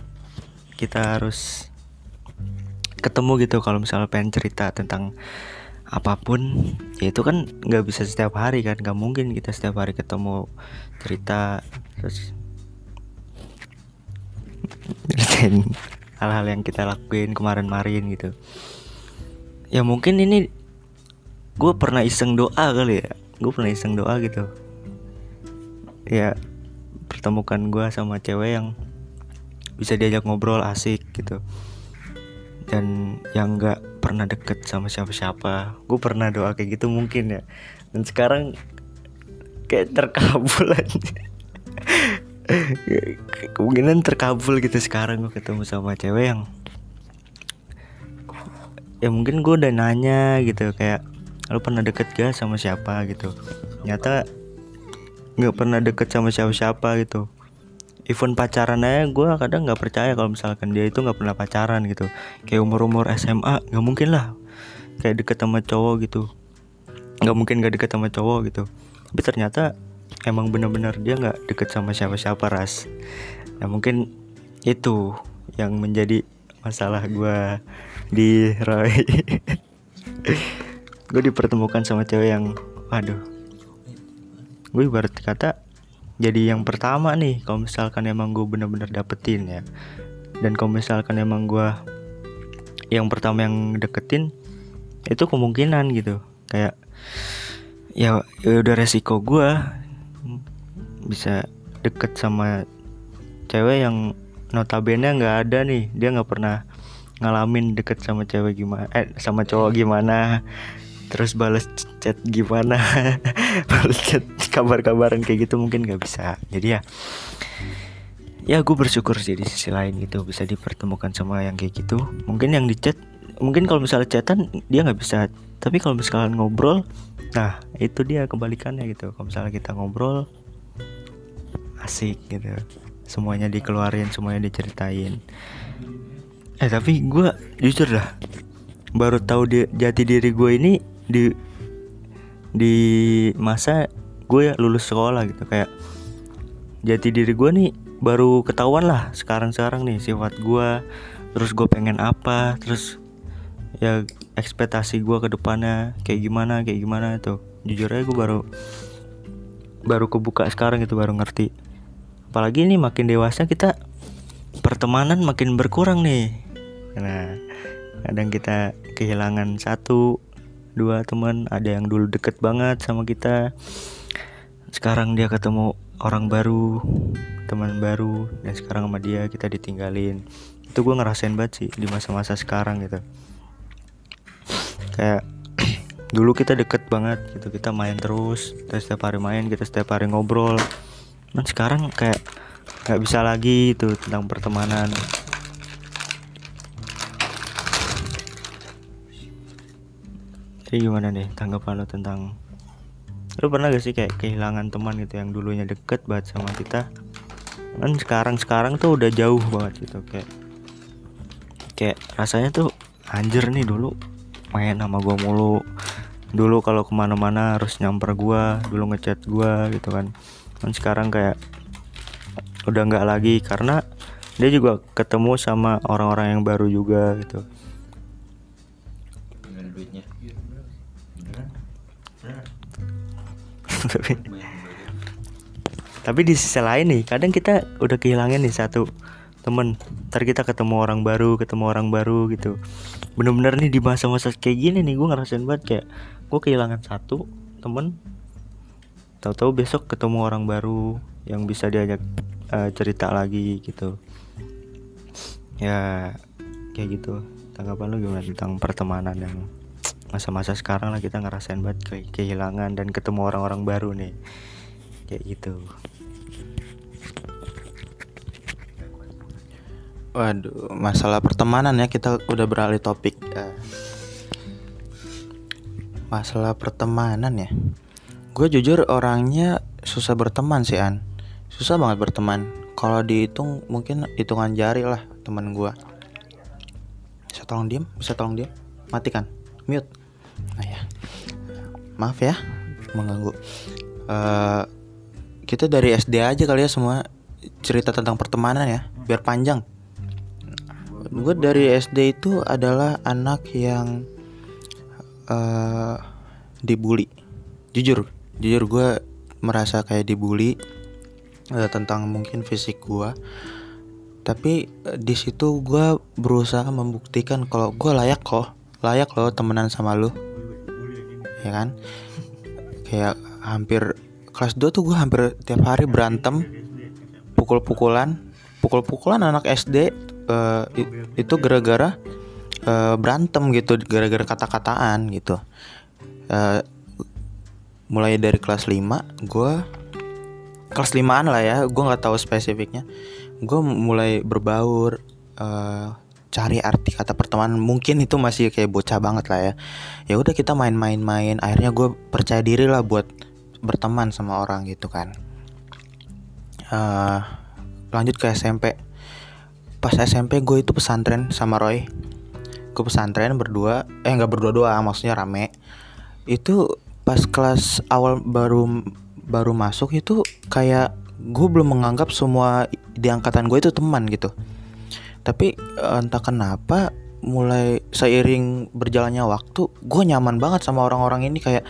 kita harus ketemu gitu. Kalau misalnya pengen cerita tentang apa pun ya itu kan nggak bisa setiap hari kan nggak mungkin kita setiap hari ketemu cerita terus ceritain hal-hal yang kita lakuin kemarin-marin gitu. Ya mungkin ini gue pernah iseng doa kali ya gue pernah iseng doa gitu. Ya pertemukan gue sama cewek yang bisa diajak ngobrol asik gitu dan yang nggak pernah deket sama siapa-siapa. Gue pernah doa kayak gitu mungkin ya. Dan sekarang kayak terkabul aja. Kemungkinan terkabul gitu sekarang gue ketemu sama cewek yang ya mungkin gue udah nanya gitu kayak lu pernah deket gak sama siapa? gitu. Ternyata nggak pernah deket sama siapa-siapa gitu even pacaran aja gue kadang nggak percaya kalau misalkan dia itu nggak pernah pacaran gitu. Kayak umur umur SMA nggak mungkin lah. Kayak deket sama cowok gitu. Nggak mungkin gak deket sama cowok gitu. Tapi ternyata emang bener-bener dia nggak deket sama siapa-siapa ras. Nah mungkin itu yang menjadi masalah gue di Roy. Gue dipertemukan sama cewek yang waduh. Gue ibarat kata jadi yang pertama nih kalau misalkan emang gue bener-bener dapetin ya. Dan kalau misalkan emang gue yang pertama yang deketin itu kemungkinan gitu. Kayak ya, ya udah resiko gue bisa deket sama cewek yang notabene nggak ada nih. Dia nggak pernah ngalamin deket sama cewek gimana eh sama cowok gimana. Terus balas chat gimana. Balas chat kabar-kabaran kayak gitu mungkin nggak bisa. Jadi ya ya gue bersyukur sih di sisi lain gitu bisa dipertemukan sama yang kayak gitu. Mungkin yang di chat mungkin kalau misalnya chatan dia nggak bisa. Tapi kalau misalnya ngobrol nah itu dia kebalikannya gitu. Kalau misalnya kita ngobrol asik gitu. Semuanya dikeluarin semuanya diceritain. Eh tapi gue jujur dah baru tahu di, jati diri gue ini di di masa gue ya lulus sekolah gitu. Kayak jati diri gue nih baru ketahuan lah sekarang sekarang nih sifat gue. Terus gue pengen apa? Terus ya ekspektasi gue ke depannya kayak gimana kayak gimana tuh. Jujur aja gue baru baru kebuka sekarang itu baru ngerti. Apalagi ini makin dewasa kita pertemanan makin berkurang nih. Nah, kadang kita kehilangan satu, dua teman, ada yang dulu deket banget sama kita. Sekarang dia ketemu orang baru, teman baru, dan sekarang sama dia kita ditinggalin. Itu gue ngerasain banget sih di masa-masa sekarang gitu. Kayak dulu kita deket banget gitu, kita main terus, kita setiap hari main, kita setiap hari ngobrol. Dan sekarang kayak nggak bisa lagi itu tentang pertemanan Jadi gimana nih tanggapan lo tentang Lo pernah gak sih kayak kehilangan teman gitu yang dulunya deket banget sama kita? Kan sekarang-sekarang tuh udah jauh banget gitu kayak Kayak rasanya tuh anjir nih dulu main sama gua mulu. Dulu kalau ke mana-mana harus nyamper gua Dulu ngechat gua gitu kan. Dan sekarang kayak udah nggak lagi karena dia juga ketemu sama orang-orang yang baru juga gitu tapi tapi di sisi lain nih kadang kita udah kehilangan nih satu temen. Ntar kita ketemu orang baru ketemu orang baru gitu. Bener-bener nih di masa-masa kayak gini nih gue ngerasain banget kayak gue kehilangan satu temen. Tahu-tahu besok ketemu orang baru yang bisa diajak uh, cerita lagi gitu. Ya kayak gitu. Tanggapan lu gimana tentang pertemanan yang masa-masa sekarang lah kita ngerasain banget ke kehilangan dan ketemu orang-orang baru nih. Kayak gitu. Waduh, masalah pertemanan ya kita udah beralih topik. Eh, masalah pertemanan ya. Gue jujur orangnya susah berteman sih an. Susah banget berteman. Kalau dihitung mungkin hitungan jari lah teman gue bisa tolong diem? Bisa tolong diem? Matikan mute. Nah ya. Maaf ya mengganggu. Eh, kita dari SD aja kali ya semua cerita tentang pertemanan ya biar panjang. Gue dari SD itu adalah anak yang eh dibully. Jujur jujur gue merasa kayak dibully eh, tentang mungkin fisik gue tapi eh, di situ gue berusaha membuktikan kalau gue layak kok layak loh temenan sama lu. Ya kan? Kayak hampir kelas 2 tuh gue hampir tiap hari berantem pukul-pukulan. Pukul-pukulan anak SD eh, i- itu gara-gara eh, berantem gitu gara-gara kata-kataan gitu. Eh, mulai dari kelas 5 gue kelas 5an lah ya gue nggak tahu spesifiknya. Gue mulai berbaur eh, cari arti kata pertemanan mungkin itu masih kayak bocah banget lah ya. Ya udah kita main-main-main akhirnya gue percaya diri lah buat berteman sama orang gitu kan. Eh, lanjut ke SMP pas SMP gue itu pesantren sama Roy. Gue pesantren berdua eh nggak berdua doang maksudnya rame. Itu pas kelas awal baru baru masuk itu kayak gue belum menganggap semua di angkatan gue itu teman gitu tapi eh, entah kenapa mulai seiring berjalannya waktu gue nyaman banget sama orang-orang ini. Kayak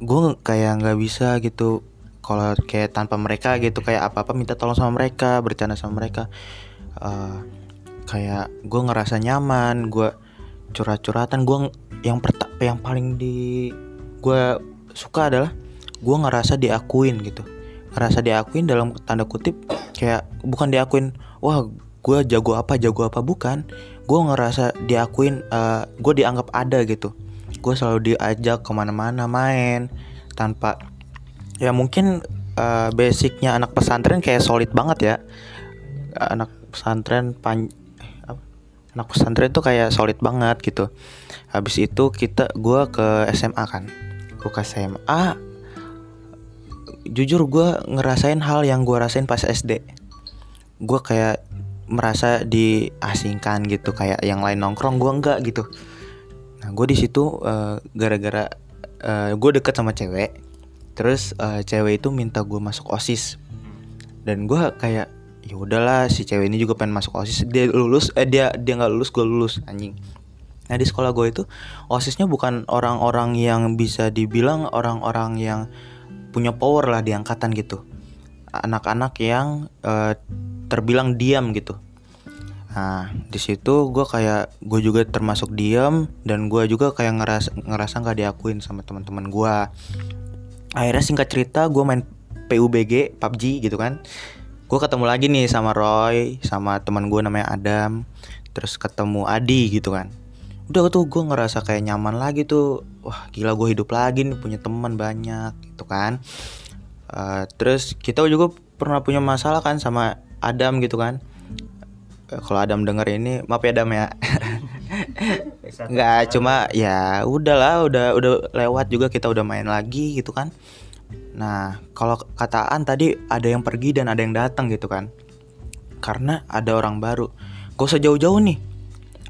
gue kayak nggak bisa gitu kalau kayak tanpa mereka gitu. Kayak apa apa minta tolong sama mereka bercanda sama mereka. Eh, kayak gue ngerasa nyaman gue curhat-curhatan. Gue yang perta yang paling di gue suka adalah gue ngerasa diakuin gitu. Ngerasa diakuin dalam tanda kutip kayak bukan diakuin wah gue jago apa jago apa bukan. Gue ngerasa diakuin eh, gue dianggap ada gitu. Gue selalu diajak ke mana-mana main tanpa ya mungkin eh, basicnya anak pesantren kayak solid banget ya. Anak pesantren pan anak pesantren tuh kayak solid banget gitu. Habis itu kita gua ke SMA kan. Gua ke SMA jujur gua ngerasain hal yang gua rasain pas SD gua kayak merasa diasingkan gitu kayak yang lain nongkrong gua enggak gitu. Nah gue di situ eh, gara-gara gue deket sama cewek terus eh, cewek itu minta gue masuk osis. Dan gue kayak ya udahlah si cewek ini juga pengen masuk osis dia lulus eh dia dia nggak lulus gue lulus anjing. Nah di sekolah gue itu osisnya bukan orang-orang yang bisa dibilang orang-orang yang punya power lah di angkatan gitu. Anak-anak yang eh, terbilang diam gitu. Nah di situ gue kayak gue juga termasuk diam dan gue juga kayak ngerasa ngerasa nggak diakuin sama teman-teman gue akhirnya singkat cerita gue main PUBG PUBG gitu kan. Gue ketemu lagi nih sama Roy sama teman gue namanya Adam terus ketemu Adi gitu kan. Udah tuh gue ngerasa kayak nyaman lagi tuh. Wah gila gue hidup lagi nih punya teman banyak gitu kan. Eh, terus kita juga pernah punya masalah kan sama Adam gitu kan. Kalau Adam denger ini maaf ya Adam ya. Nggak cuma ya udahlah udah udah lewat juga kita udah main lagi gitu kan. Nah kalau kataan tadi ada yang pergi dan ada yang datang gitu kan. Karena ada orang baru. Gak usah jauh-jauh nih.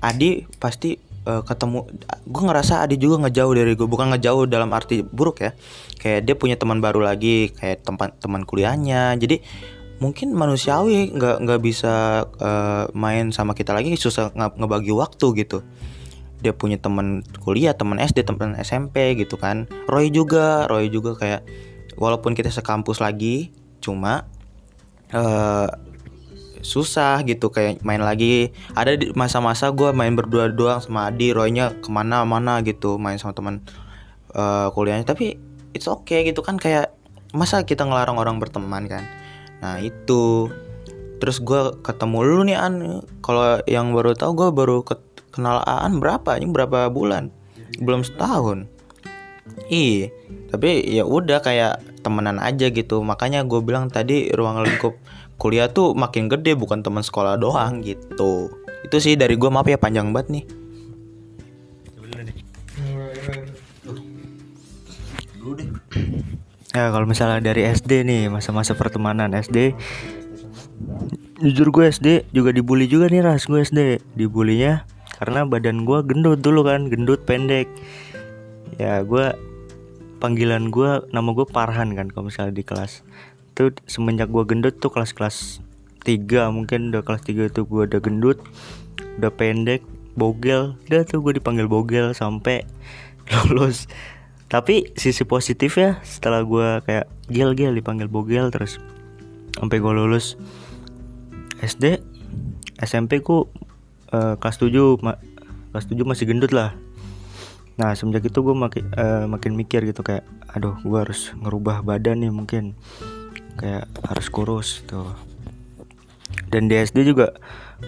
Adi pasti eh, ketemu gue ngerasa Adi juga ngejauh dari gue bukan ngejauh dalam arti buruk ya. Kayak dia punya teman baru lagi kayak tempat teman kuliahnya. Jadi mungkin manusiawi nggak nggak bisa eh, main sama kita lagi susah nge- ngebagi waktu gitu. Dia punya teman kuliah teman SD teman SMP gitu kan. Roy juga Roy juga kayak walaupun kita sekampus lagi cuma eh susah gitu kayak main lagi. Ada masa-masa gue main berdua doang sama Adi Roynya ke mana-mana gitu main sama teman eh, kuliahnya. Tapi it's okay gitu kan kayak masa kita ngelarang orang berteman kan nah itu. Terus gue ketemu lu nih an. Kalau yang baru tahu gue baru kenal Aan berapa? Ini berapa bulan? Belum setahun. Iya, tapi ya udah kayak temenan aja gitu. Makanya gue bilang tadi ruang lingkup kuliah tuh makin gede bukan teman sekolah doang gitu. Itu sih dari gue maaf ya panjang banget nih. Ya kalau misalnya dari SD nih masa-masa pertemanan SD jujur gue SD juga dibully juga nih ras gue SD dibulinya karena badan gue gendut dulu kan gendut pendek. Ya gue panggilan gue nama gue Parhan kan kalau misalnya di kelas. Itu semenjak gue gendut tuh kelas-kelas 3 mungkin udah kelas 3 itu gue udah gendut udah pendek bogel. Udah tuh gue dipanggil bogel sampai lulus tapi sisi positif ya setelah gue kayak gel gel dipanggil bogel terus sampai gue lulus SD SMP ku eh, kelas 7 ma- kelas 7 masih gendut lah. Nah semenjak itu gue makin eh, makin mikir gitu kayak aduh gue harus ngerubah badan nih mungkin. Kayak harus kurus tuh dan di SD juga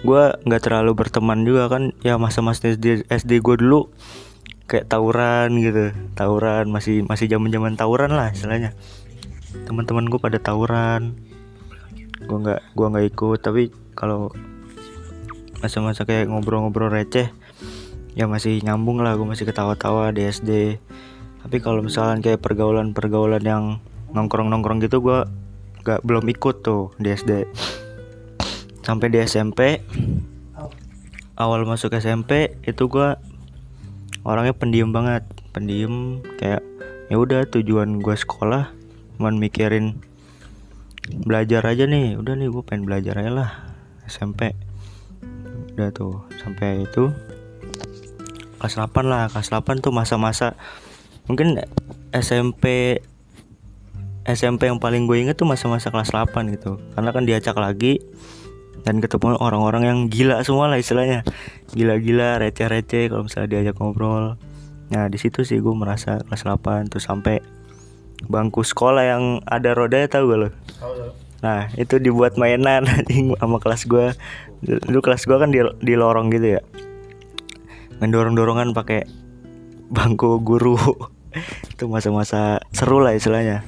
gue nggak terlalu berteman juga kan. Ya masa-masa SD SD gue dulu kayak tawuran gitu. Tawuran masih masih zaman zaman tawuran lah istilahnya. Teman-teman gue pada tawuran. Gue nggak gua nggak ikut tapi kalau masa-masa kayak ngobrol-ngobrol receh ya masih nyambung lah gue masih ketawa-tawa di SD tapi kalau misalnya kayak pergaulan-pergaulan yang nongkrong-nongkrong gitu gue nggak belum ikut tuh di SD sampai di SMP awal masuk SMP itu gua orangnya pendiam banget. Pendiam kayak ya udah tujuan gue sekolah cuman mikirin belajar aja nih. Udah nih gue pengen belajar aja lah. SMP udah tuh sampai itu kelas 8 lah. Kelas 8 tuh masa-masa mungkin SMP SMP yang paling gue inget tuh masa-masa kelas 8 gitu. Karena kan diacak lagi dan ketemu orang-orang yang gila semua lah istilahnya. Gila-gila receh-receh kalau misalnya diajak ngobrol. Nah di situ sih gue merasa kelas 8 terus sampai bangku sekolah yang ada rodanya tahu gak lo nah itu dibuat mainan sama kelas gue dulu kelas gue kan di, di lorong gitu ya. Mendorong-dorongan pakai bangku guru. Itu masa-masa seru lah istilahnya.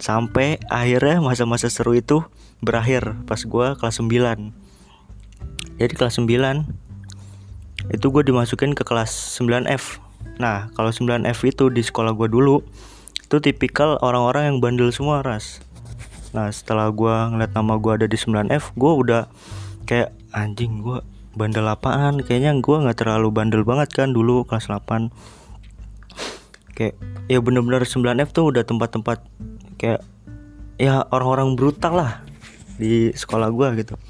Sampai akhirnya masa-masa seru itu berakhir pas gua kelas 9 jadi kelas 9 itu gue dimasukin ke kelas 9F nah kalau 9F itu di sekolah gua dulu itu tipikal orang-orang yang bandel semua ras. Nah setelah gua ngeliat nama gua ada di 9F gua udah kayak anjing gua bandel apaan? Kayaknya gua nggak terlalu bandel banget kan dulu kelas 8 kayak ya bener-bener 9F tuh udah tempat-tempat kayak ya orang-orang brutal lah di sekolah gua gitu.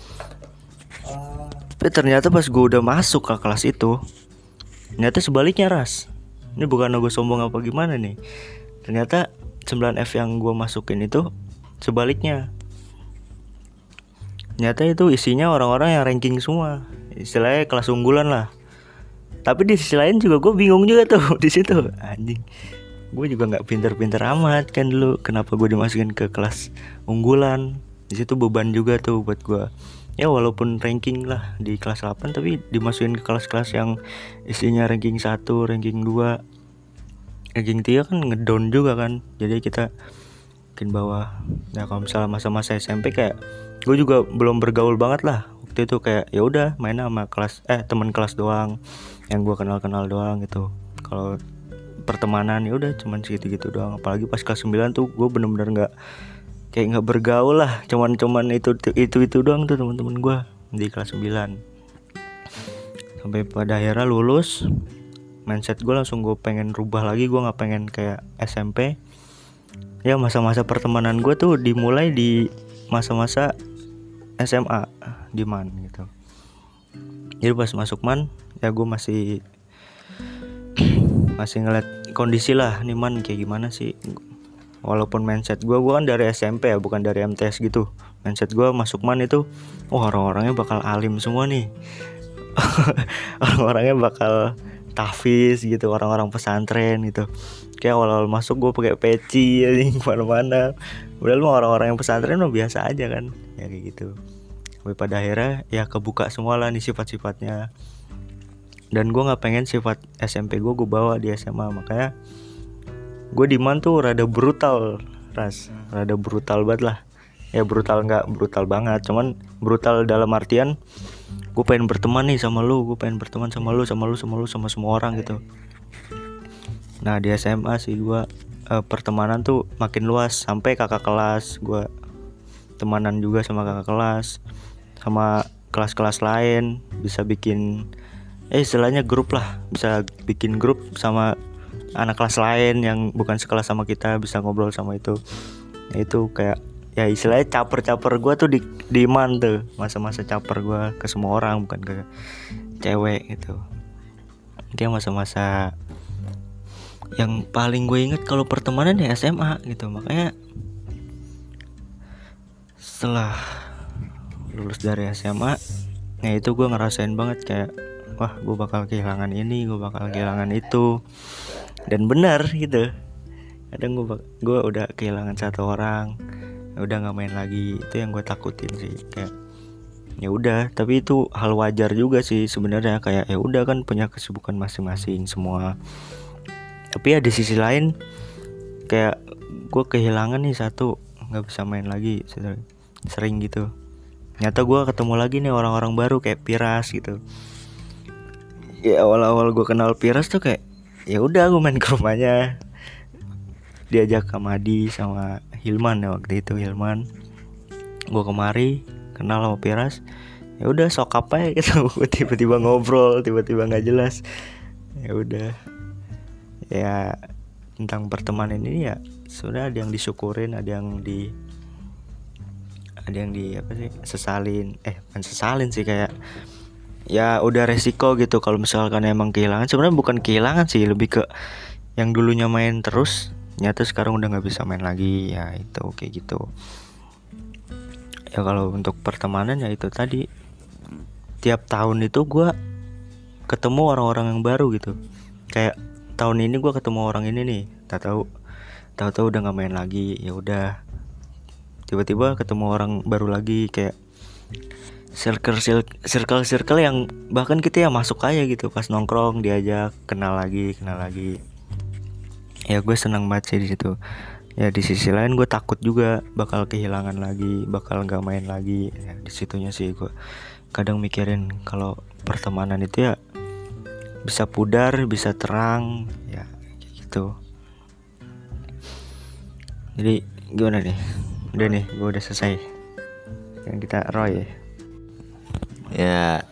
Tapi ternyata pas gue udah masuk ke kelas itu ternyata sebaliknya ras. Ini bukan gue sombong apa gimana nih. Ternyata 9F yang gue masukin itu sebaliknya. Ternyata itu isinya orang-orang yang ranking semua. Istilahnya kelas unggulan lah. Tapi di sisi lain juga gue bingung juga tuh di situ. Anjing. Gue juga nggak pinter-pinter amat kan dulu kenapa gue dimasukin ke kelas unggulan di situ beban juga tuh buat gue ya walaupun ranking lah di kelas 8 tapi dimasukin ke kelas-kelas yang isinya ranking 1, ranking 2 ranking 3 kan ngedown juga kan. Jadi kita makin bawah. Nah kalau misalnya masa-masa SMP kayak gue juga belum bergaul banget lah. Waktu itu kayak ya udah main sama kelas eh teman kelas doang. Yang gue kenal-kenal doang gitu. Kalau pertemanan ya udah cuman segitu-gitu doang. Apalagi pas kelas 9 tuh gue bener-bener nggak kayak nggak bergaul lah cuman cuman itu itu itu doang tuh teman-teman gue di kelas 9 sampai pada akhirnya lulus mindset gue langsung gue pengen rubah lagi gue nggak pengen kayak SMP ya masa-masa pertemanan gue tuh dimulai di masa-masa SMA di man gitu. Jadi pas masuk man ya gue masih masih ngeliat kondisi lah nih man kayak gimana sih walaupun mindset gue gue kan dari SMP ya bukan dari MTS gitu. Mindset gue masuk man itu wah orang-orangnya bakal alim semua nih. Orang-orangnya bakal tahfiz gitu orang-orang pesantren gitu. Kayak awal-awal masuk gue pakai peci ya ke mana-mana. Udah lu orang-orang yang pesantren mah biasa aja kan ya kayak gitu. Sampai pada akhirnya ya kebuka semua lah nih sifat-sifatnya. Dan gue nggak pengen sifat SMP gue gue bawa di SMA makanya gue di man tuh rada brutal ras. Rada brutal banget lah. Ya brutal nggak brutal banget. Cuman brutal dalam artian gue pengen berteman nih sama lu. Gue pengen berteman sama lu sama lu sama lu sama semua orang gitu. Nah di SMA sih gue eh, pertemanan tuh makin luas. Sampai kakak kelas gue temanan juga sama kakak kelas sama kelas-kelas lain. Bisa bikin eh istilahnya grup lah. Bisa bikin grup sama anak kelas lain yang bukan sekelas sama kita bisa ngobrol sama itu. Nah, itu kayak ya istilahnya caper-caper gue tuh di di man tuh. Masa-masa caper gue ke semua orang bukan ke cewek gitu. Dia masa-masa yang paling gue inget kalau pertemanan ya SMA gitu. Makanya setelah lulus dari SMA nah itu gue ngerasain banget kayak wah gue bakal kehilangan ini gue bakal kehilangan itu dan benar gitu. Kadang gue gue udah kehilangan satu orang udah nggak main lagi. Itu yang gue takutin sih kayak ya udah. Tapi itu hal wajar juga sih sebenarnya. Kayak ya udah kan punya kesibukan masing-masing semua. Tapi ya di sisi lain kayak gue kehilangan nih satu nggak bisa main lagi sering gitu. Nyata gue ketemu lagi nih orang-orang baru kayak Piras gitu. Ya awal-awal gue kenal Piras tuh kayak ya udah gue main ke rumahnya. Diajak ke Madi sama Hilman ya waktu itu Hilman. Gue kemari kenal sama Piras. Ya udah sok apa ya gitu. Tiba-tiba ngobrol tiba-tiba nggak jelas. Ya udah. Ya tentang pertemanan ini ya sudah ada yang disyukurin ada yang di ada yang di apa sih sesalin. Eh bukan sesalin sih kayak ya udah resiko gitu kalau misalkan emang kehilangan. Sebenarnya bukan kehilangan sih lebih ke yang dulunya main terus nyata sekarang udah nggak bisa main lagi. Ya itu kayak gitu. Ya kalau untuk pertemanan ya itu tadi. Tiap tahun itu gua ketemu orang-orang yang baru gitu. Kayak tahun ini gua ketemu orang ini nih tak tahu tahu-tahu udah nggak main lagi. Ya udah tiba-tiba ketemu orang baru lagi kayak circle circle circle yang bahkan kita ya masuk aja gitu. Pas nongkrong diajak kenal lagi kenal lagi. Ya gue senang banget sih di situ. Ya di sisi lain gue takut juga bakal kehilangan lagi bakal nggak main lagi. Ya, di situnya sih gue kadang mikirin kalau pertemanan itu ya bisa pudar bisa terang ya gitu. Jadi gimana nih? Udah nih gue udah selesai. Yang kita Roy Ya,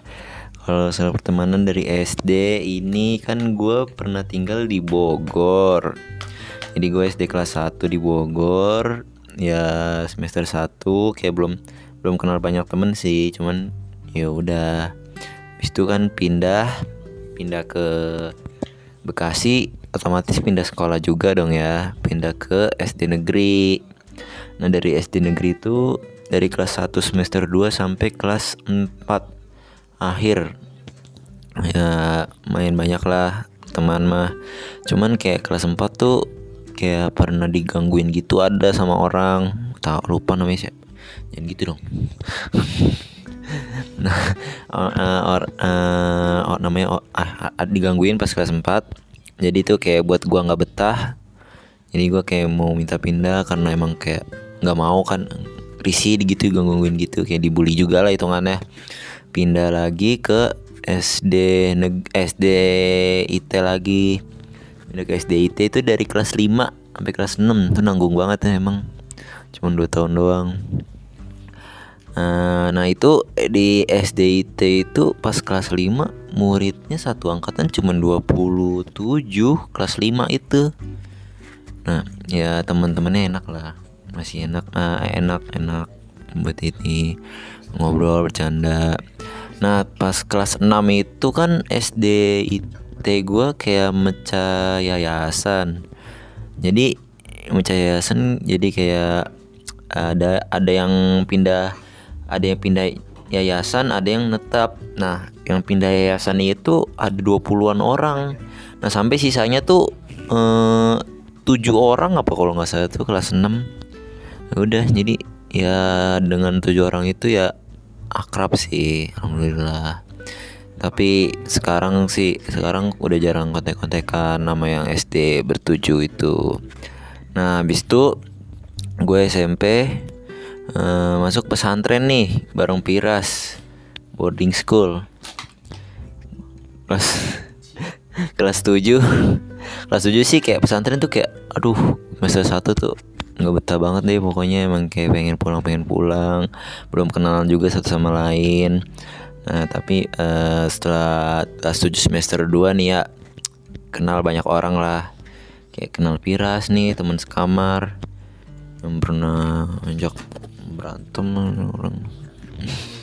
kalau soal pertemanan dari SD ini kan gue pernah tinggal di Bogor. Jadi gue SD kelas 1 di Bogor. Ya semester 1 kayak belum belum kenal banyak temen sih, cuman ya udah. Habis itu kan pindah pindah ke Bekasi, otomatis pindah sekolah juga dong ya. Pindah ke SD negeri. Nah, dari SD negeri itu dari kelas 1 semester 2 sampai kelas 4 akhir. Ya main banyak lah teman mah. Cuman kayak kelas 4 tuh kayak pernah digangguin gitu ada sama orang. Tak lupa namanya siapa. Jangan gitu dong. Nah or, uh, or, uh, or- namanya or- ah, ah, digangguin pas kelas 4 jadi tuh kayak buat gua nggak betah. Jadi gua kayak mau minta pindah karena emang kayak nggak mau kan risih gitu gangguin gitu. Kayak dibully juga lah hitungannya. Pindah lagi ke SD neg SD IT lagi. Pindah ke SD IT itu dari kelas 5 sampai kelas 6 itu nanggung banget ya emang. Cuma dua tahun doang. Eh, nah itu di SD IT itu pas kelas 5 muridnya satu angkatan cuma 27 kelas 5 itu. Nah, ya teman-temannya enak lah. Masih enak, ah, enak, enak buat ini ngobrol bercanda. Nah, pas kelas 6 itu kan SD IT gua kayak mecah yayasan. Jadi mecah yayasan jadi kayak ada ada yang pindah ada yang pindah yayasan, ada yang netap. Nah, yang pindah yayasan itu ada 20-an orang. Nah, sampai sisanya tuh eh tujuh orang apa kalau nggak salah tuh kelas 6 Ya udah jadi ya dengan tujuh orang itu ya akrab sih alhamdulillah. Tapi sekarang sih sekarang udah jarang kontek-kontekan nama yang SD bertujuh itu. Nah habis itu gue SMP eh, masuk pesantren nih bareng Piras boarding school. Kelas kelas 7 kelas 7 sih kayak pesantren tuh kayak aduh semester satu tuh nggak betah banget deh pokoknya emang kayak pengen pulang pengen pulang. Belum kenalan juga satu sama lain. Nah tapi eh, setelah kelas 7 semester 2 nih ya kenal banyak orang lah. Kayak kenal Piras nih teman sekamar. Yang pernah ajak berantem orang.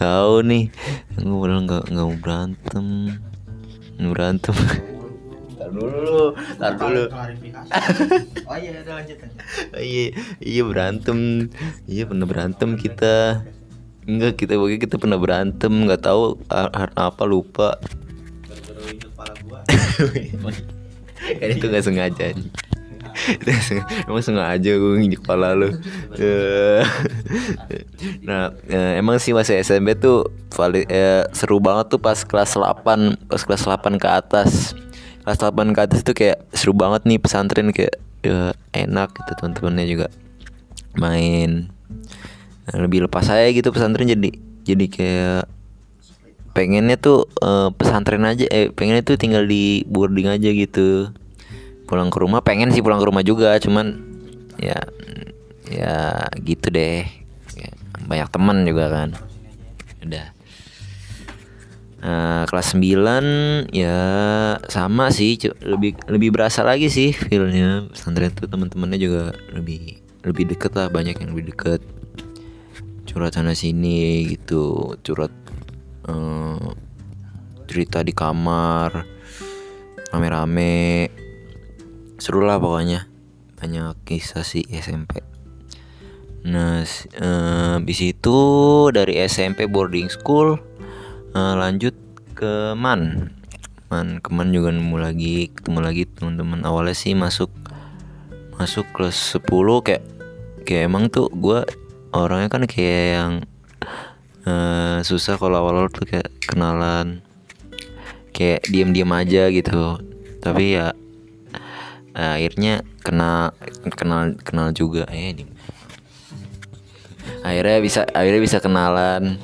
Tahu nih gue bilang nggak nggak mau berantem. Berantem Tar dulu tar dulu. Oh iya udah lanjut iya iya berantem. Iya pernah berantem kita. Enggak kita pokoknya kita pernah berantem. Nggak tahu karena apa lupa. Kan itu nggak sengaja. Emang sengaja gue nginjek kepala lu. Nah eh, emang sih masih SMP tuh eh, seru banget tuh pas kelas 8 pas kelas 8 ke atas kelas 8 ke atas tuh kayak seru banget nih pesantren kayak ya, enak gitu teman-temannya juga. Main. Nah, lebih lepas saya gitu pesantren jadi jadi kayak pengennya tuh eh, pesantren aja eh pengennya tuh tinggal di boarding aja gitu. Pulang ke rumah pengen sih pulang ke rumah juga cuman ya ya gitu deh. Ya, banyak teman juga kan. Udah Nah, kelas 9 ya sama sih lebih lebih berasa lagi sih feelnya. Pesantren tuh teman-temannya juga lebih lebih deket lah banyak yang lebih deket. Curhat sana sini gitu curhat eh, cerita di kamar rame-rame. Seru lah pokoknya banyak kisah sih SMP nah s- eh, habis itu dari SMP boarding school eh, lanjut ke man. Man keman juga nemu lagi ketemu lagi teman-teman. Awalnya sih masuk masuk kelas 10 kayak kayak emang tuh gua orangnya kan kayak yang eh, susah kalau awal-awal tuh kayak kenalan. Kayak diam-diam aja gitu. Tapi ya eh, akhirnya kenal kenal kenal juga. Eh akhirnya bisa akhirnya bisa kenalan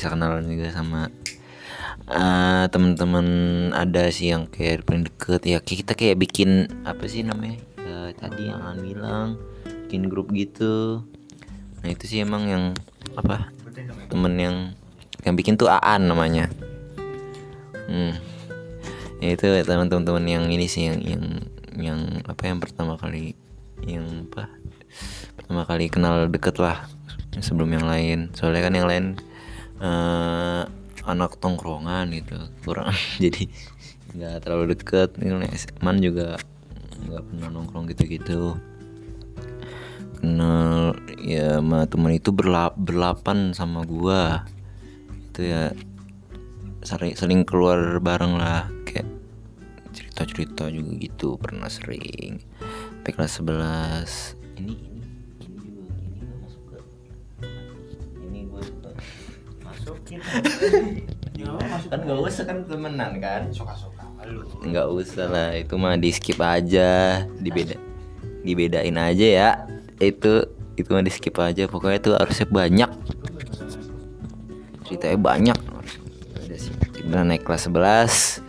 bisa kenalan juga sama eh, teman-teman ada sih yang kayak paling deket. Ya kita kayak bikin apa sih namanya Ya, tadi yang An bilang bikin grup gitu. Nah itu sih emang yang apa temen yang yang bikin tuh Aan namanya. Hmm. Ya itu teman-teman yang ini sih yang yang yang apa yang pertama kali yang apa pertama kali kenal deket lah sebelum yang lain. Soalnya kan yang lain eh anak tongkrongan gitu kurang. Jadi nggak terlalu deket. Ini man juga nggak pernah nongkrong gitu-gitu. Kenal ya sama teman itu berla berlapan sama gua. Itu ya sering sering keluar bareng lah. Kayak cerita cerita juga gitu pernah sering. Sampai kelas 11 ini ini ini masukin kan? Gak usah kan temenan kan? Suka-suka lu nggak usah lah itu mah di skip aja. Dibeda dibedain aja ya. Itu itu mah di skip aja. Pokoknya itu harusnya banyak. Ceritanya banyak. Udah sih kita naik kelas 11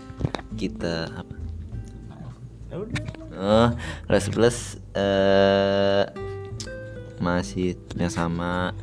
kita apa? Oh kelas 11 eh masih yang sama